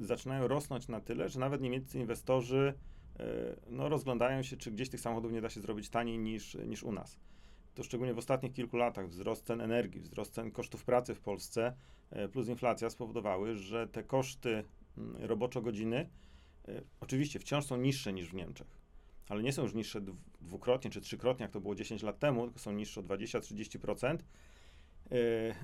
zaczynają rosnąć na tyle, że nawet niemieccy inwestorzy no, rozglądają się, czy gdzieś tych samochodów nie da się zrobić taniej niż, niż u nas. To szczególnie w ostatnich kilku latach wzrost cen energii, wzrost cen kosztów pracy w Polsce plus inflacja spowodowały, że te koszty mm, roboczo-godziny y, oczywiście wciąż są niższe niż w Niemczech ale nie są już niższe dw- dwukrotnie czy trzykrotnie, jak to było 10 lat temu, tylko są niższe o 20-30%. Yy,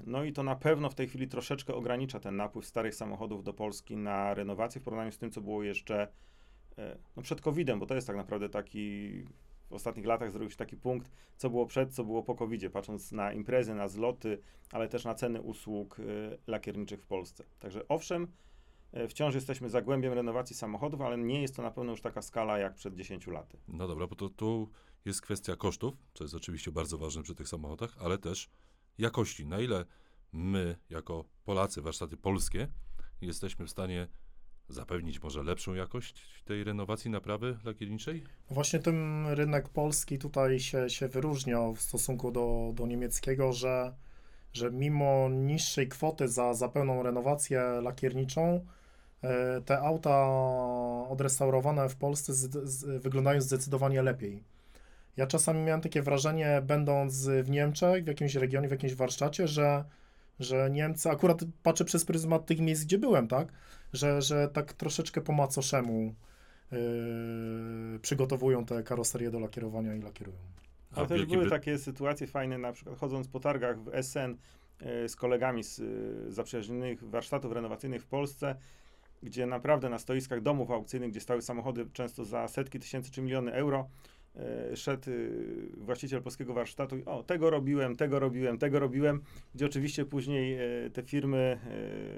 No i to na pewno w tej chwili troszeczkę ogranicza ten napływ starych samochodów do Polski na renowację w porównaniu z tym, co było jeszcze no przed COVID-em, bo to jest tak naprawdę taki w ostatnich latach zrobił się taki punkt, co było przed, co było po COVID-zie, patrząc na imprezy, na zloty, ale też na ceny usług yy, lakierniczych w Polsce. Także owszem, yy, wciąż jesteśmy zagłębiem renowacji samochodów, ale nie jest to na pewno już taka skala jak przed 10 laty. No dobra, bo to tu jest kwestia kosztów, co jest oczywiście bardzo ważne przy tych samochodach, ale też jakości. Na ile my, jako Polacy, warsztaty polskie, jesteśmy w stanie zapewnić może lepszą jakość tej renowacji naprawy lakierniczej? Właśnie ten rynek polski tutaj się, się wyróżniał w stosunku do, do niemieckiego, że, że mimo niższej kwoty za, za pełną renowację lakierniczą, e, te auta odrestaurowane w Polsce z, z, wyglądają zdecydowanie lepiej. Ja czasami miałem takie wrażenie, będąc w Niemczech, w jakimś regionie, w jakimś warsztacie, że, że Niemcy, akurat patrzę przez pryzmat tych miejsc, gdzie byłem, tak, że, że tak troszeczkę po macoszemu yy, przygotowują te karoserie do lakierowania i lakierują. A Ale w też były Bry- takie sytuacje fajne, na przykład chodząc po targach w SN e, z kolegami z e, zaprzyjaźnionych warsztatów renowacyjnych w Polsce, gdzie naprawdę na stoiskach domów aukcyjnych, gdzie stały samochody często za setki tysięcy czy miliony euro, szedł e, właściciel polskiego warsztatu i o, tego robiłem, tego robiłem, tego robiłem, gdzie oczywiście później e, te firmy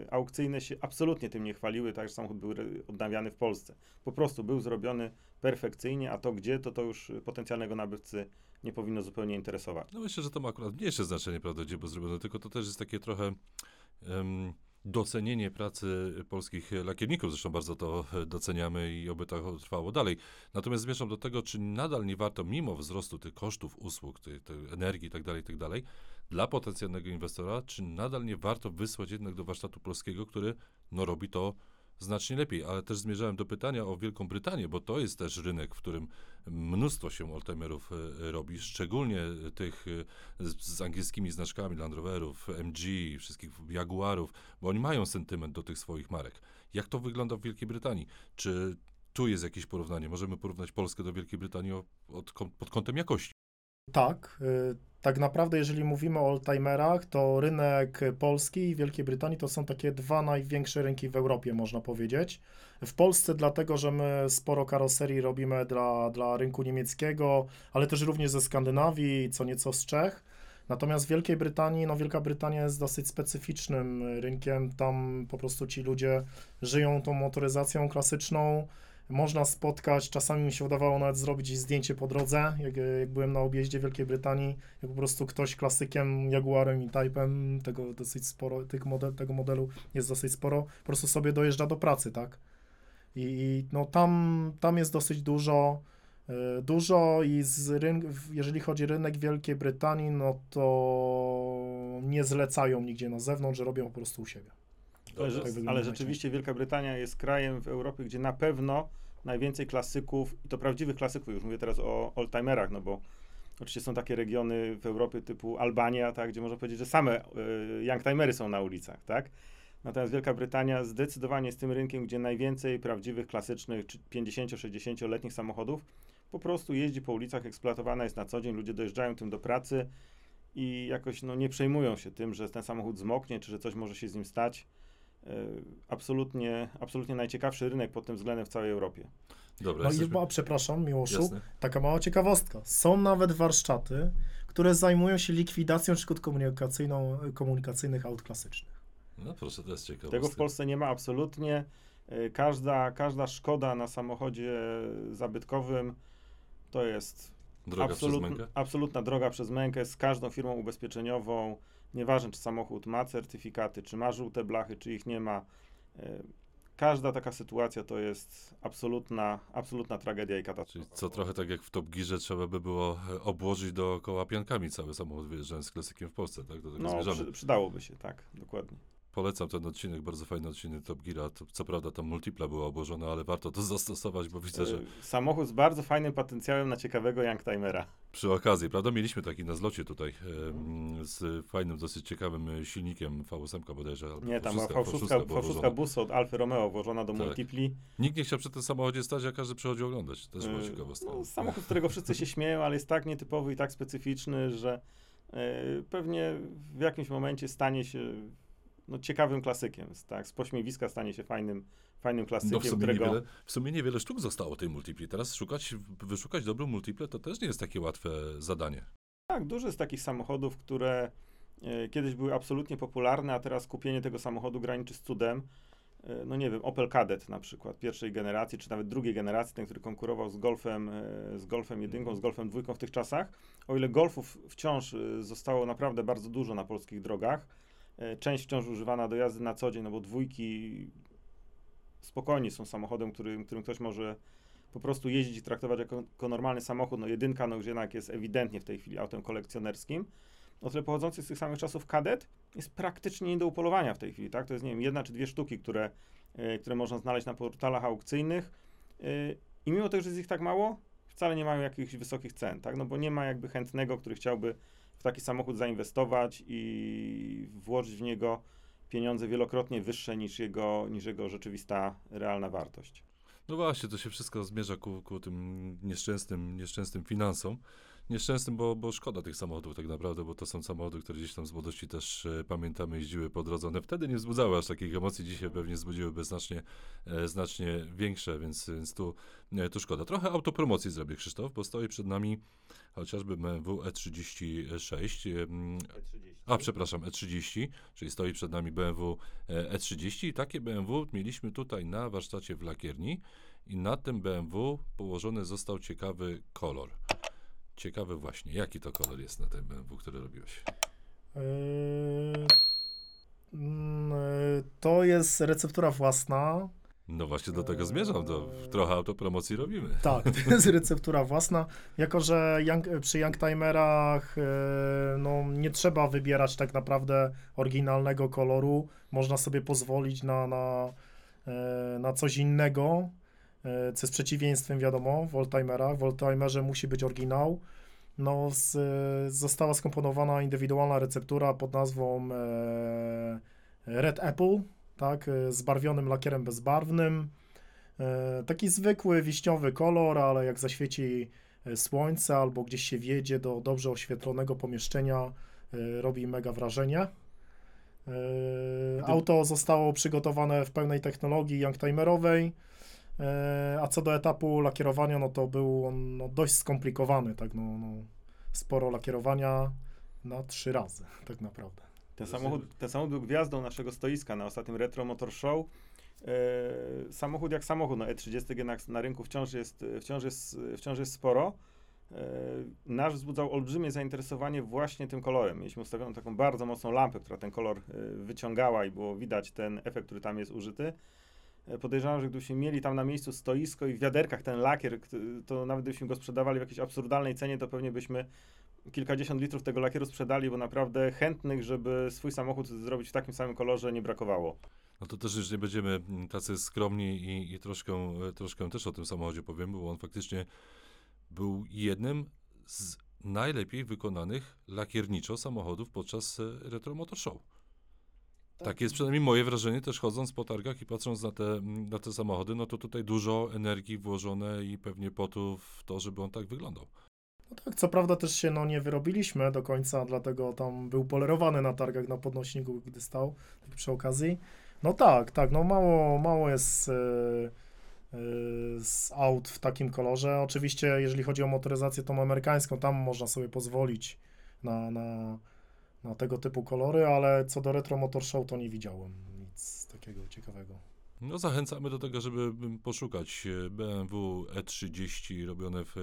e, aukcyjne się absolutnie tym nie chwaliły, tak, że samochód był odnawiany w Polsce. Po prostu był zrobiony perfekcyjnie, a to gdzie, to to już potencjalnego nabywcy nie powinno zupełnie interesować. No myślę, że to ma akurat mniejsze znaczenie, prawda, gdzie było zrobione, tylko to też jest takie trochę em, docenienie pracy polskich lakierników, zresztą bardzo to doceniamy i oby to trwało dalej. Natomiast zmierzam do tego, czy nadal nie warto, mimo wzrostu tych kosztów usług, tej, tej energii itd., tak itd., dla potencjalnego inwestora, czy nadal nie warto wysłać jednak do warsztatu polskiego, który no, robi to znacznie lepiej, ale też zmierzałem do pytania o Wielką Brytanię, bo to jest też rynek, w którym mnóstwo się oldtimerów e, robi, szczególnie tych e, z, z angielskimi znaczkami Land Roverów, MG, wszystkich Jaguarów, bo oni mają sentyment do tych swoich marek. Jak to wygląda w Wielkiej Brytanii? Czy tu jest jakieś porównanie? Możemy porównać Polskę do Wielkiej Brytanii od, kąt- pod kątem jakości. Tak, tak naprawdę jeżeli mówimy o oldtimerach, to rynek polski i Wielkiej Brytanii to są takie dwa największe rynki w Europie, można powiedzieć. W Polsce dlatego, że my sporo karoserii robimy dla, dla rynku niemieckiego, ale też również ze Skandynawii, co nieco z Czech. Natomiast w Wielkiej Brytanii, no Wielka Brytania jest dosyć specyficznym rynkiem, tam po prostu ci ludzie żyją tą motoryzacją klasyczną, można spotkać, czasami mi się udawało nawet zrobić zdjęcie po drodze, jak, jak byłem na objeździe Wielkiej Brytanii, jak po prostu ktoś klasykiem, Jaguarem i Type'em, tego dosyć sporo, tych model, tego modelu jest dosyć sporo, po prostu sobie dojeżdża do pracy, tak? I, i no tam, tam jest dosyć dużo, y, dużo i z rynk, jeżeli chodzi o rynek Wielkiej Brytanii, no to nie zlecają nigdzie na zewnątrz, robią po prostu u siebie. Ale, tak że, ale rzeczywiście Wielka Brytania jest krajem w Europie, gdzie na pewno najwięcej klasyków, i to prawdziwych klasyków, już mówię teraz o oldtimerach, no bo oczywiście są takie regiony w Europie typu Albania, tak, gdzie można powiedzieć, że same y, youngtimery są na ulicach, tak? Natomiast Wielka Brytania zdecydowanie jest tym rynkiem, gdzie najwięcej prawdziwych, klasycznych, czy 50-60-letnich samochodów po prostu jeździ po ulicach, eksploatowana jest na co dzień, ludzie dojeżdżają tym do pracy i jakoś no, nie przejmują się tym, że ten samochód zmoknie, czy że coś może się z nim stać. Y, Absolutnie, absolutnie najciekawszy rynek pod tym względem w całej Europie. Dobra, No i jesteśmy... bo, przepraszam, Miłoszu, Jasne. taka mała ciekawostka. Są nawet warsztaty, które zajmują się likwidacją szkód komunikacyjną, komunikacyjnych aut klasycznych. No proszę, to jest ciekawe. Tego w Polsce nie ma absolutnie. Y, Każda, każda szkoda na samochodzie zabytkowym to jest Droga absolut, przez mękę? absolutna droga przez mękę z każdą firmą ubezpieczeniową. Nieważne, czy samochód ma certyfikaty, czy ma żółte blachy, czy ich nie ma. Y, Każda taka sytuacja to jest absolutna, absolutna tragedia i Czyli katastrofa. co trochę tak jak w Top Gearze trzeba by było e, obłożyć dookoła piankami cały samochód wyjeżdżając z klasykiem w Polsce, tak? Do tego No, przy, przydałoby się, tak, dokładnie. Polecam ten odcinek, bardzo fajny odcinek Top Geara. To, co prawda tam multipla była obłożona, ale warto to zastosować, bo widzę, że Y, Samochód z bardzo fajnym potencjałem na ciekawego youngtimera. przy okazji, prawda, mieliśmy taki na zlocie tutaj em, z fajnym, dosyć ciekawym e, silnikiem V8 bodajże. Nie, tam była V6, fałszówka, była fałszówka włożona. busu od Alfy Romeo włożona do Tak. multipli. Nikt nie chciał przy tym samochodzie stać, a każdy przychodził oglądać. Też była Yy, ciekawostka. No, samochód, z którego wszyscy się śmieją, ale jest tak nietypowy i tak specyficzny, że pewnie w jakimś momencie stanie się no, ciekawym klasykiem. z- Tak, z pośmiewiska stanie się fajnym, fajnym klasykiem, No w sumie, którego... niewiele, w sumie niewiele sztuk zostało tej multipli. Teraz szukać, wyszukać dobrą multiplę to też nie jest takie łatwe zadanie. Tak, dużo jest takich samochodów, które e, kiedyś były absolutnie popularne, a teraz kupienie tego samochodu graniczy z cudem. E, no nie wiem, Opel Kadett na przykład, pierwszej generacji, czy nawet drugiej generacji, ten, który konkurował z Golfem, e, z Golfem jedynką, z Golfem dwójką w tych czasach. O ile Golfów wciąż zostało naprawdę bardzo dużo na polskich drogach, część wciąż używana do jazdy na co dzień, no bo dwójki spokojnie są samochodem, którym, którym ktoś może po prostu jeździć i traktować jako, jako normalny samochód. No jedynka no już jednak jest ewidentnie w tej chwili autem kolekcjonerskim. O tyle pochodzący z tych samych czasów kadet jest praktycznie nie do upolowania w tej chwili, tak? To jest, nie wiem, jedna czy dwie sztuki, które, e, które można znaleźć na portalach aukcyjnych. E, I mimo tego, że jest ich tak mało, wcale nie mają jakichś wysokich cen, tak? No bo nie ma jakby chętnego, który chciałby w taki samochód zainwestować i włożyć w niego pieniądze wielokrotnie wyższe niż jego, niż jego rzeczywista, realna wartość. No właśnie, to się wszystko zmierza ku, ku tym nieszczęsnym, nieszczęsnym finansom. Nieszczęsnym, bo, bo szkoda tych samochodów tak naprawdę, bo to są samochody, które gdzieś tam z młodości też e, pamiętamy, jeździły po drodze. One wtedy nie wzbudzały aż takich emocji, dzisiaj pewnie wzbudziłyby znacznie, e, znacznie większe, więc, więc tu, e, tu szkoda. Trochę autopromocji zrobię, Krzysztof, bo stoi przed nami chociażby BMW E36. em, a, przepraszam, E30, czyli stoi przed nami BMW e, E30 i takie BMW mieliśmy tutaj na warsztacie w lakierni i na tym BMW położony został ciekawy kolor. Ciekawy właśnie, jaki to kolor jest na tym BMW, który robiłeś? Yy, mm, yy, To jest receptura własna. No właśnie do tego zmierzam, to trochę autopromocji robimy. Tak, to jest receptura własna. Jako, że young, przy Youngtimerach yy, no, nie trzeba wybierać tak naprawdę oryginalnego koloru. Można sobie pozwolić na, na, na coś innego, co jest przeciwieństwem, wiadomo, w oldtimerach. W oldtimerze musi być oryginał. No, z, została skomponowana indywidualna receptura pod nazwą e, Red Apple, tak, e, z barwionym lakierem bezbarwnym. E, taki zwykły wiśniowy kolor, ale jak zaświeci e, słońce albo gdzieś się wjedzie do dobrze oświetlonego pomieszczenia, e, robi mega wrażenie. E, Auto zostało przygotowane w pełnej technologii youngtimerowej, e, a co do etapu lakierowania, no to był on no, dość skomplikowany, tak no, no, sporo lakierowania na trzy razy, tak naprawdę. Ten samochód, ten samochód był gwiazdą naszego stoiska na ostatnim Retro Motor Show. E, samochód jak samochód, no E30 jednak na rynku wciąż jest, wciąż jest, wciąż jest sporo. E, nasz wzbudzał olbrzymie zainteresowanie właśnie tym kolorem. Mieliśmy ustawioną taką bardzo mocną lampę, która ten kolor e, wyciągała i było widać ten efekt, który tam jest użyty. E, Podejrzewam, że gdybyśmy mieli tam na miejscu stoisko i w wiaderkach ten lakier, to nawet gdybyśmy go sprzedawali w jakiejś absurdalnej cenie, to pewnie byśmy kilkadziesiąt litrów tego lakieru sprzedali, bo naprawdę chętnych, żeby swój samochód zrobić w takim samym kolorze nie brakowało. No to też już nie będziemy tacy skromni i, i troszkę, troszkę też o tym samochodzie powiem, bo on faktycznie był jednym z najlepiej wykonanych lakierniczo samochodów podczas e, Retro Motor Show. Tak jest przynajmniej moje wrażenie, też chodząc po targach i patrząc na te, na te samochody, no to tutaj dużo energii włożone i pewnie potu w to, żeby on tak wyglądał. No tak, co prawda też się no, nie wyrobiliśmy do końca, dlatego tam był polerowany na targach na podnośniku, gdy stał, tak przy okazji. No tak, tak, no mało, mało jest e, e, z aut w takim kolorze. Oczywiście, jeżeli chodzi o motoryzację tą amerykańską, tam można sobie pozwolić na, na, na tego typu kolory, ale co do Retro Motor Show, to nie widziałem nic takiego ciekawego. No zachęcamy do tego, żeby mm, poszukać e, BMW E30 robione w e,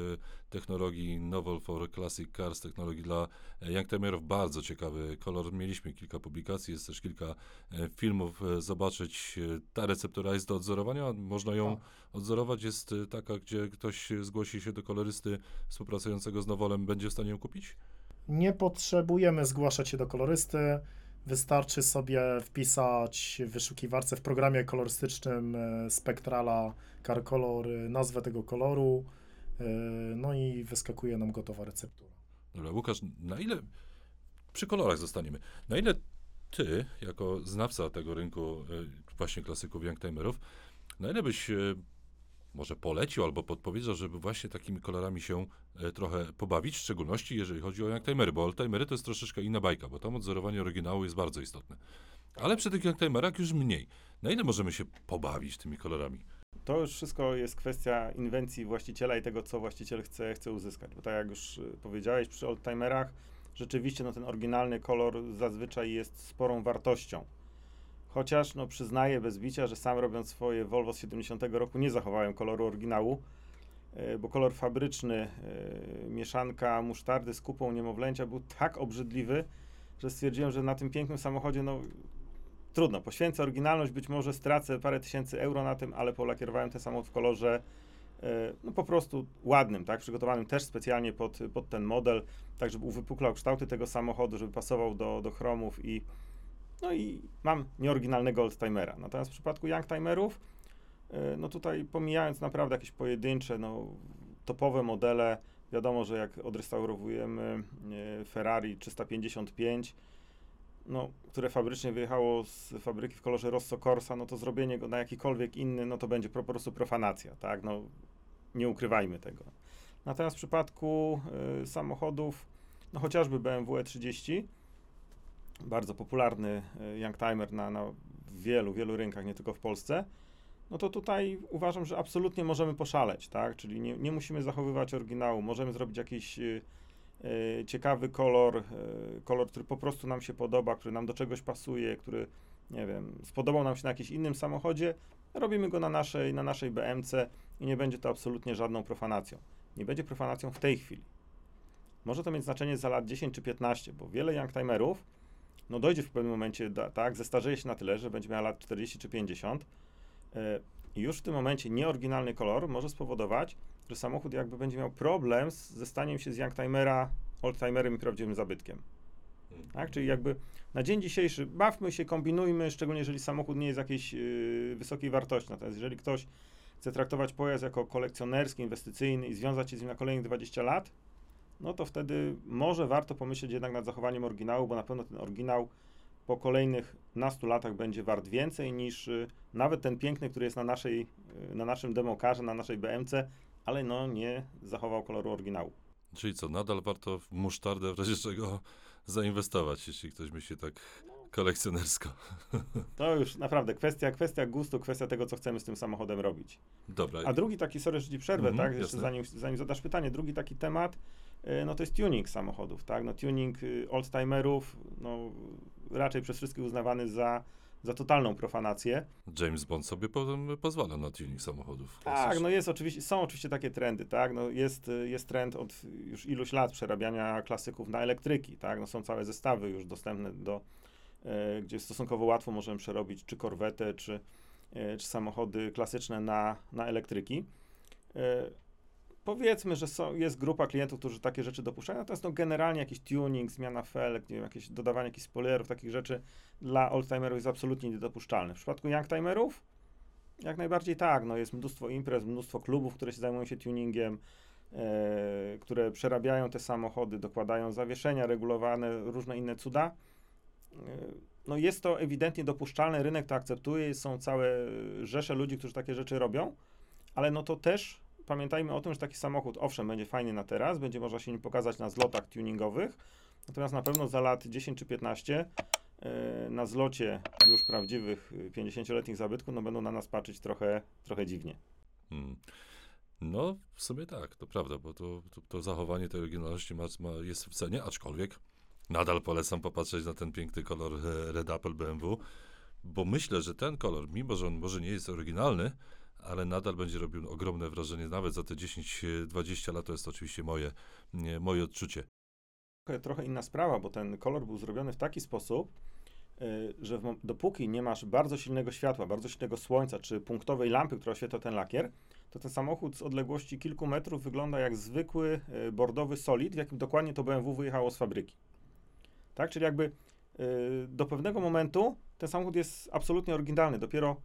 technologii Novel for Classic Cars, technologii dla e, youngtimerów. Bardzo ciekawy kolor. Mieliśmy kilka publikacji, jest też kilka filmów. Zobaczyć, ta receptura jest do odzorowania. Można ją Tak. odzorować. Jest taka, gdzie ktoś zgłosi się do kolorysty współpracującego z Nowolem, będzie w stanie ją kupić? Nie potrzebujemy zgłaszać się do kolorysty. Wystarczy sobie wpisać w wyszukiwarce w programie kolorystycznym e, Spectrala Car Color e, nazwę tego koloru. e, No i wyskakuje nam gotowa receptura. Dobra, Łukasz, na ile przy kolorach zostaniemy? Na ile ty, jako znawca tego rynku właśnie klasyków youngtimerów, na ile byś może polecił albo podpowiedział, żeby właśnie takimi kolorami się e, trochę pobawić, w szczególności jeżeli chodzi o youngtimery, bo oldtimery to jest troszeczkę inna bajka, bo tam odzorowanie oryginału jest bardzo istotne. Ale przy tych youngtimerach już mniej. Na ile możemy się pobawić tymi kolorami? To już wszystko jest kwestia inwencji właściciela i tego, co właściciel chce, chce uzyskać. Bo tak jak już y, powiedziałeś, przy oldtimerach rzeczywiście no, ten oryginalny kolor zazwyczaj jest sporą wartością. Chociaż no, przyznaję bez bicia, że sam robiąc swoje Volvo z 70 roku nie zachowałem koloru oryginału, y, bo kolor fabryczny, y, mieszanka musztardy z kupą niemowlęcia był tak obrzydliwy, że stwierdziłem, że na tym pięknym samochodzie no, trudno, poświęcę oryginalność, być może stracę parę tysięcy euro na tym, ale polakierowałem ten samochód w kolorze e, no po prostu ładnym, tak, przygotowanym też specjalnie pod, pod ten model, tak żeby uwypuklał kształty tego samochodu, żeby pasował do, do chromów i no i mam nieoryginalnego oldtimera. Natomiast w przypadku youngtimerów, e, no tutaj pomijając naprawdę jakieś pojedyncze, no topowe modele, wiadomo, że jak odrestaurowujemy e, Ferrari 355, no, które fabrycznie wyjechało z fabryki w kolorze Rosso Corsa, no to zrobienie go na jakikolwiek inny, no to będzie po prostu profanacja, tak, no nie ukrywajmy tego. Natomiast w przypadku y, samochodów, no chociażby BMW E30, bardzo popularny y, youngtimer na, na wielu, wielu rynkach, nie tylko w Polsce, no to tutaj uważam, że absolutnie możemy poszaleć, tak, czyli nie, nie musimy zachowywać oryginału, możemy zrobić jakiś y, y, ciekawy kolor, y, kolor, który po prostu nam się podoba, który nam do czegoś pasuje, który, nie wiem, spodobał nam się na jakimś innym samochodzie, robimy go na naszej, na naszej BMC i nie będzie to absolutnie żadną profanacją. Nie będzie profanacją w tej chwili. Może to mieć znaczenie za lat 10 czy 15, bo wiele youngtimerów no dojdzie w pewnym momencie, da, tak, zestarzeje się na tyle, że będzie miała lat 40 czy 50 y, i już w tym momencie nieoryginalny kolor może spowodować, że samochód jakby będzie miał problem z, ze staniem się z youngtimera oldtimerem i prawdziwym zabytkiem. Tak? Czyli jakby na dzień dzisiejszy bawmy się, kombinujmy, szczególnie jeżeli samochód nie jest jakiejś yy, wysokiej wartości. Natomiast jeżeli ktoś chce traktować pojazd jako kolekcjonerski, inwestycyjny i związać się z nim na kolejnych 20 lat, no to wtedy może warto pomyśleć jednak nad zachowaniem oryginału, bo na pewno ten oryginał po kolejnych nastu latach będzie wart więcej niż y, nawet ten piękny, który jest na, naszej, y, na naszym demokarze, na naszej BMC, ale no nie zachował koloru oryginału. Czyli co, nadal warto w musztardę w razie czego zainwestować, jeśli ktoś myśli tak kolekcjonersko. To już naprawdę kwestia, kwestia gustu, kwestia tego, co chcemy z tym samochodem robić. Dobra, A drugi taki, sorry, że ci przerwę, Mhm, tak, jeszcze zanim, zanim zadasz pytanie, drugi taki temat, no to jest tuning samochodów, tak, no tuning y, oldtimerów, no raczej przez wszystkich uznawany za, za totalną profanację. James Bond sobie potem pozwala na tuning samochodów. Tak, no jest oczywiście, są oczywiście takie trendy, tak, no jest, y, jest trend od już iluś lat przerabiania klasyków na elektryki, tak, no są całe zestawy już dostępne do, e, gdzie stosunkowo łatwo możemy przerobić czy korwetę, czy, e, czy samochody klasyczne na, na elektryki. E, powiedzmy, że są, jest grupa klientów, którzy takie rzeczy dopuszczają, natomiast no generalnie jakiś tuning, zmiana felek, nie wiem, jakieś dodawanie jakichś spoilerów, takich rzeczy dla oldtimerów jest absolutnie niedopuszczalne. W przypadku youngtimerów jak najbardziej tak, no jest mnóstwo imprez, mnóstwo klubów, które się zajmują się tuningiem, e, które przerabiają te samochody, dokładają zawieszenia regulowane, różne inne cuda. E, no jest to ewidentnie dopuszczalne, rynek to akceptuje, są całe rzesze ludzi, którzy takie rzeczy robią, ale no to też pamiętajmy o tym, że taki samochód, owszem, będzie fajny na teraz, będzie można się nim pokazać na zlotach tuningowych, natomiast na pewno za lat 10 czy 15 e, na zlocie już prawdziwych y, 50-letnich zabytków, no będą na nas patrzeć trochę, trochę dziwnie. Hmm. No, w sumie tak, to prawda, bo to, to, to zachowanie tej oryginalności ma, ma, jest w cenie, aczkolwiek nadal polecam popatrzeć na ten piękny kolor e, Red Apple BMW, bo myślę, że ten kolor, mimo że on może nie jest oryginalny, ale nadal będzie robił ogromne wrażenie, nawet za te 10-20 lat, to jest oczywiście moje, moje odczucie. Trochę, inna sprawa, bo ten kolor był zrobiony w taki sposób, y, że dopóki nie masz bardzo silnego światła, bardzo silnego słońca, czy punktowej lampy, która oświetla ten lakier, to ten samochód z odległości kilku metrów wygląda jak zwykły y, bordowy solid, w jakim dokładnie to BMW wyjechało z fabryki. Tak, czyli jakby do pewnego momentu ten samochód jest absolutnie oryginalny. Dopiero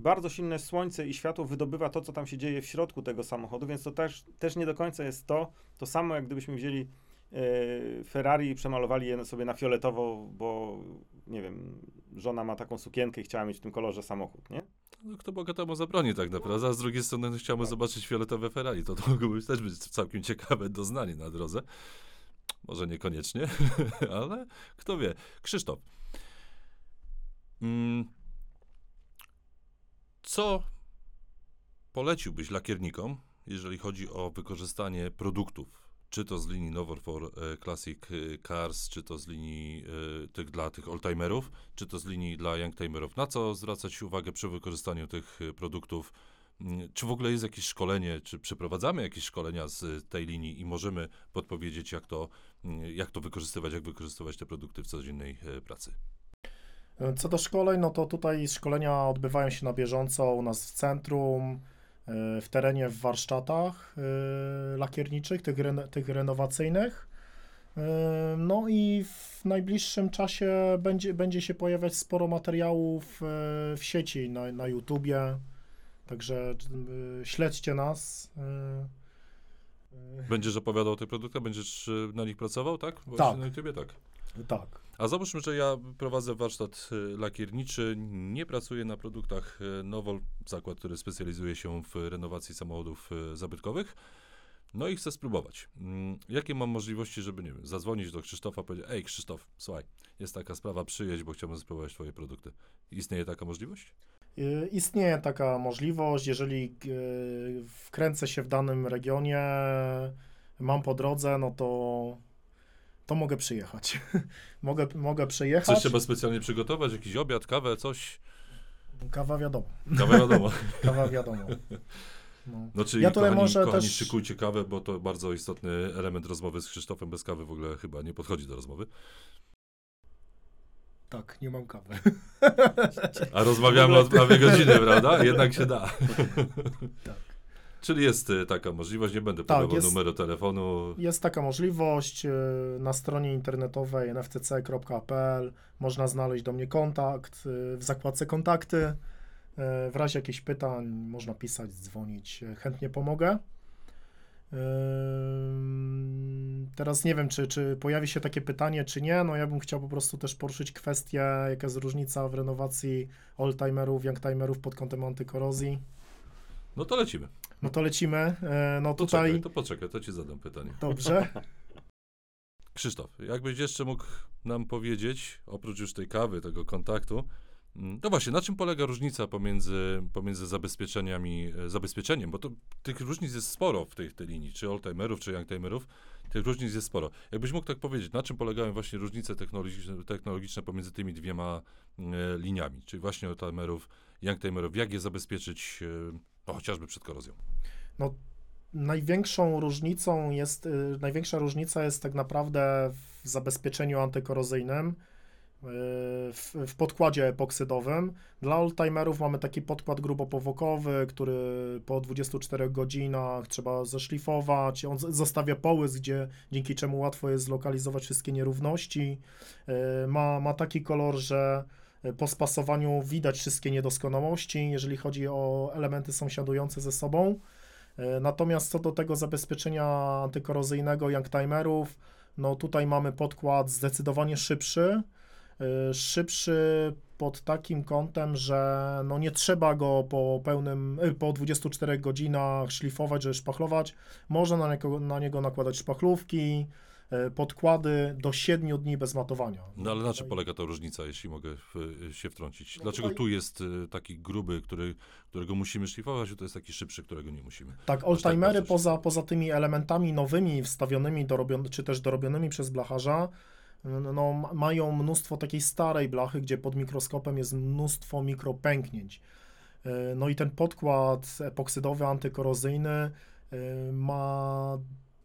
bardzo silne słońce i światło wydobywa to, co tam się dzieje w środku tego samochodu, więc to też, też nie do końca jest to, to samo jak gdybyśmy wzięli e, Ferrari i przemalowali je sobie na fioletowo, bo nie wiem, żona ma taką sukienkę i chciała mieć w tym kolorze samochód, nie? No, kto bogatemu zabroni tak naprawdę, a z drugiej strony chciałbym zobaczyć fioletowe Ferrari, to, to mogłoby też być całkiem ciekawe doznanie na drodze. Może niekoniecznie, ale kto wie. Krzysztof, mm, co poleciłbyś lakiernikom, jeżeli chodzi o wykorzystanie produktów? Czy to z linii Novor for e, Classic e, Cars, czy to z linii e, tych dla tych oldtimerów, czy to z linii dla youngtimerów? Na co zwracać uwagę przy wykorzystaniu tych produktów? Mm, Czy w ogóle jest jakieś szkolenie, czy przeprowadzamy jakieś szkolenia z tej linii i możemy podpowiedzieć, jak to, mm, jak to wykorzystywać, jak wykorzystywać te produkty w codziennej pracy? Co do szkoleń, no to tutaj szkolenia odbywają się na bieżąco u nas w centrum, y, w terenie, w warsztatach y, lakierniczych, tych, tych renowacyjnych. Y, No i w najbliższym czasie będzie, będzie się pojawiać sporo materiałów w sieci, na, na YouTubie, także śledźcie nas. Będziesz opowiadał o tych produktach, będziesz e, na nich pracował, tak? Właśnie Tak. Na YouTubie, tak. Tak. A załóżmy, że ja prowadzę warsztat e, lakierniczy, nie pracuję na produktach e, Nowol, zakład, który specjalizuje się w renowacji samochodów e, zabytkowych, no i chcę spróbować. Mm, Jakie mam możliwości, żeby, nie wiem, zadzwonić do Krzysztofa, powiedzieć, ej Krzysztof, słuchaj, jest taka sprawa, przyjedź, bo chciałbym spróbować twoje produkty. Istnieje taka możliwość? Y, Istnieje taka możliwość, jeżeli y, wkręcę się w danym regionie, mam po drodze, no to, to mogę przyjechać. mogę, mogę przyjechać. Coś trzeba specjalnie przygotować, jakiś obiad, kawę, coś? Kawa wiadomo, Kawę wiadomo. kawa wiadomo. No. No czyli Ja kochani, może kochani też- szykujcie kawę, bo to bardzo istotny element rozmowy z Krzysztofem. Bez kawy w ogóle chyba nie podchodzi do rozmowy. Tak, nie mam kawy. A rozmawiamy od prawie godziny, prawda? Jednak się da. Tak. Czyli jest y, taka możliwość, nie będę Tak, podawał jest- numeru telefonu. Jest taka możliwość y, na stronie internetowej nftc.pl można znaleźć do mnie kontakt y, w zakładce kontakty. W razie jakichś pytań można pisać, dzwonić, chętnie pomogę. Teraz nie wiem, czy, czy pojawi się takie pytanie, czy nie. No ja bym chciał po prostu też poruszyć kwestię, jaka jest różnica w renowacji oldtimerów, youngtimerów pod kątem antykorozji. No to lecimy. No to lecimy. E, No To tutaj. czekaj, to poczekaj, to ci zadam pytanie. Dobrze. Krzysztof, jakbyś jeszcze mógł nam powiedzieć, oprócz już tej kawy, tego kontaktu, mm, no właśnie, na czym polega różnica pomiędzy, pomiędzy zabezpieczeniami, e, zabezpieczeniem, bo to tych różnic jest sporo w tej, tej linii, czy oldtimerów, czy youngtimerów, tych różnic jest sporo. Jakbyś mógł tak powiedzieć, na czym polegają właśnie różnice technologiczne, technologiczne pomiędzy tymi dwiema e, liniami, czyli właśnie oldtimerów, youngtimerów, jak je zabezpieczyć, e, no, chociażby przed korozją. Największą różnicą jest, y, największa różnica jest tak naprawdę w zabezpieczeniu antykorozyjnym, y, w, w podkładzie epoksydowym. Dla oldtimerów mamy taki podkład grubopowokowy, który po 24 godzinach trzeba zeszlifować. On zostawia połys, gdzie, dzięki czemu łatwo jest zlokalizować wszystkie nierówności. Y, Ma, ma taki kolor, że po spasowaniu widać wszystkie niedoskonałości, jeżeli chodzi o elementy sąsiadujące ze sobą. E, Natomiast co do tego zabezpieczenia antykorozyjnego youngtimerów, no tutaj mamy podkład zdecydowanie szybszy. E, Szybszy pod takim kątem, że no nie trzeba go po pełnym, e, po 24 godzinach szlifować, żeby szpachlować. Można na niego, na niego nakładać szpachlówki, e, podkłady do 7 dni bez matowania. No ale na czym polega ta różnica, jeśli mogę w, się wtrącić? No Dlaczego tu jest y, taki gruby, który, którego musimy szlifować, a to jest taki szybszy, którego nie musimy? Tak, tak oldtimery bardzo poza, poza tymi elementami nowymi wstawionymi, dorobion, czy też dorobionymi przez blacharza, no, ma- mają mnóstwo takiej starej blachy, gdzie pod mikroskopem jest mnóstwo mikropęknięć. No i ten podkład epoksydowy, antykorozyjny ma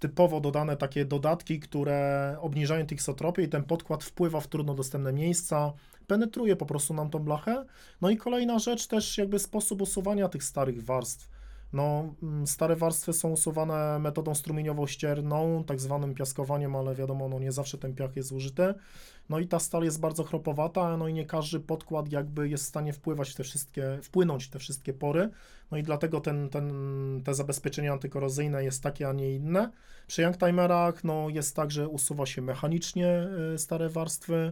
typowo dodane takie dodatki, które obniżają tiksotropię i ten podkład wpływa w trudno dostępne miejsca, penetruje po prostu nam tą blachę. No i kolejna rzecz też jakby sposób usuwania tych starych warstw. No, mm, stare warstwy są usuwane metodą strumieniowo-ścierną, tak zwanym piaskowaniem, ale wiadomo, no nie zawsze ten piach jest użyty. No i ta stal jest bardzo chropowata, no i nie każdy podkład jakby jest w stanie wpływać w te wszystkie, wpłynąć w te wszystkie pory. No i dlatego ten, ten, te zabezpieczenie antykorozyjne jest takie, a nie inne. Przy youngtimerach no jest tak, że usuwa się mechanicznie y, stare warstwy,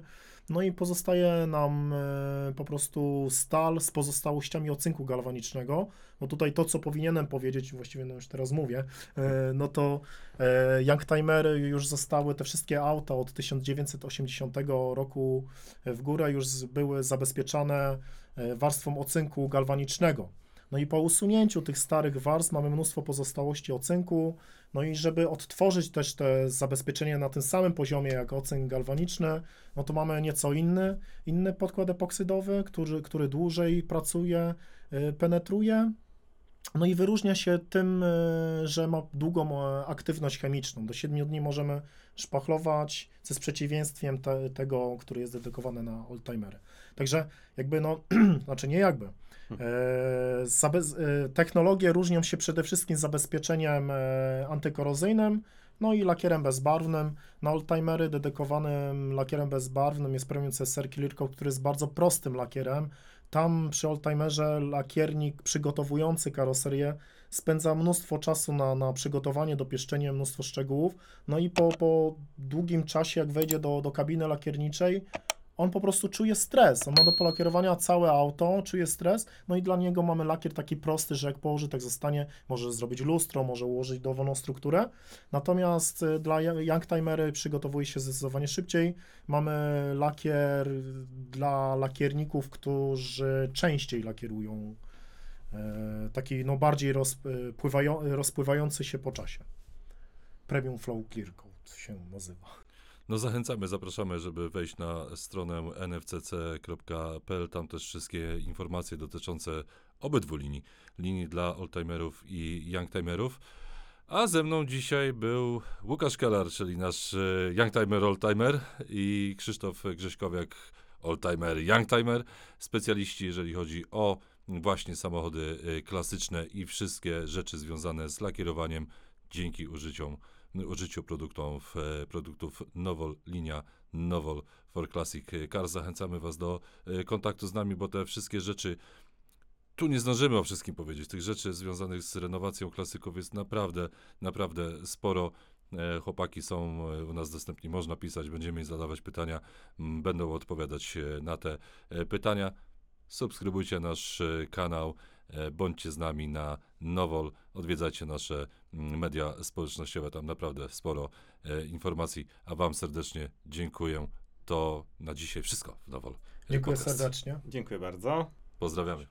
no i pozostaje nam y, po prostu stal z pozostałościami ocynku galwanicznego. No tutaj to, co powinienem powiedzieć, właściwie no już teraz mówię, e, no to e, youngtimery już zostały, te wszystkie auta od 1980 roku w górę już były zabezpieczane e, warstwą ocynku galwanicznego. No i po usunięciu tych starych warstw mamy mnóstwo pozostałości ocynku, no i żeby odtworzyć też te zabezpieczenie na tym samym poziomie jak ocynk galwaniczny, no to mamy nieco inny, inny podkład epoksydowy, który, który dłużej pracuje, y, penetruje. No i wyróżnia się tym, y, że ma długą e, aktywność chemiczną. Do 7 dni możemy szpachlować, co jest przeciwieństwem te, tego, który jest dedykowany na oldtimery. Także jakby no, znaczy nie jakby. E, e, technologie różnią się przede wszystkim zabezpieczeniem e, antykorozyjnym, no i lakierem bezbarwnym. Na oldtimery dedykowanym lakierem bezbarwnym jest Premium CSR Clear który jest bardzo prostym lakierem. Tam przy oldtimerze lakiernik przygotowujący karoserię spędza mnóstwo czasu na, na przygotowanie, dopieszczenie, mnóstwo szczegółów. No i po, po długim czasie, jak wejdzie do, do kabiny lakierniczej, on po prostu czuje stres. On ma do polakierowania całe auto, czuje stres, no i dla niego mamy lakier taki prosty, że jak położy, tak zostanie. Może zrobić lustro, może ułożyć dowolną strukturę. Natomiast y, dla yo- youngtimery przygotowuje się zdecydowanie szybciej. Mamy lakier dla lakierników, którzy częściej lakierują. E, taki no bardziej rozpływają, rozpływający się po czasie. Premium Flow Clear Coat się nazywa. No zachęcamy, zapraszamy, żeby wejść na stronę nfcc.pl, tam też wszystkie informacje dotyczące obydwu linii, linii dla oldtimerów i youngtimerów. A ze mną dzisiaj był Łukasz Keller, czyli nasz e, youngtimer, oldtimer i Krzysztof Grześkowiak, oldtimer, youngtimer, specjaliści, jeżeli chodzi o właśnie samochody e, klasyczne i wszystkie rzeczy związane z lakierowaniem. Dzięki użyciom użyciu produktów, e, produktów Nowol, linia Nowol for Classic Cars. Zachęcamy Was do e, kontaktu z nami, bo te wszystkie rzeczy, tu nie zdążymy o wszystkim powiedzieć, tych rzeczy związanych z renowacją klasyków jest naprawdę, naprawdę sporo. E, Chłopaki są u nas dostępni, można pisać, będziemy im zadawać pytania, będą odpowiadać na te pytania. Subskrybujcie nasz kanał, bądźcie z nami na Nowol, odwiedzajcie nasze mm, media społecznościowe, tam naprawdę sporo e, informacji, a wam serdecznie dziękuję. To na dzisiaj wszystko w Nowol. Dziękuję Podcast. serdecznie. Dziękuję bardzo. Pozdrawiamy.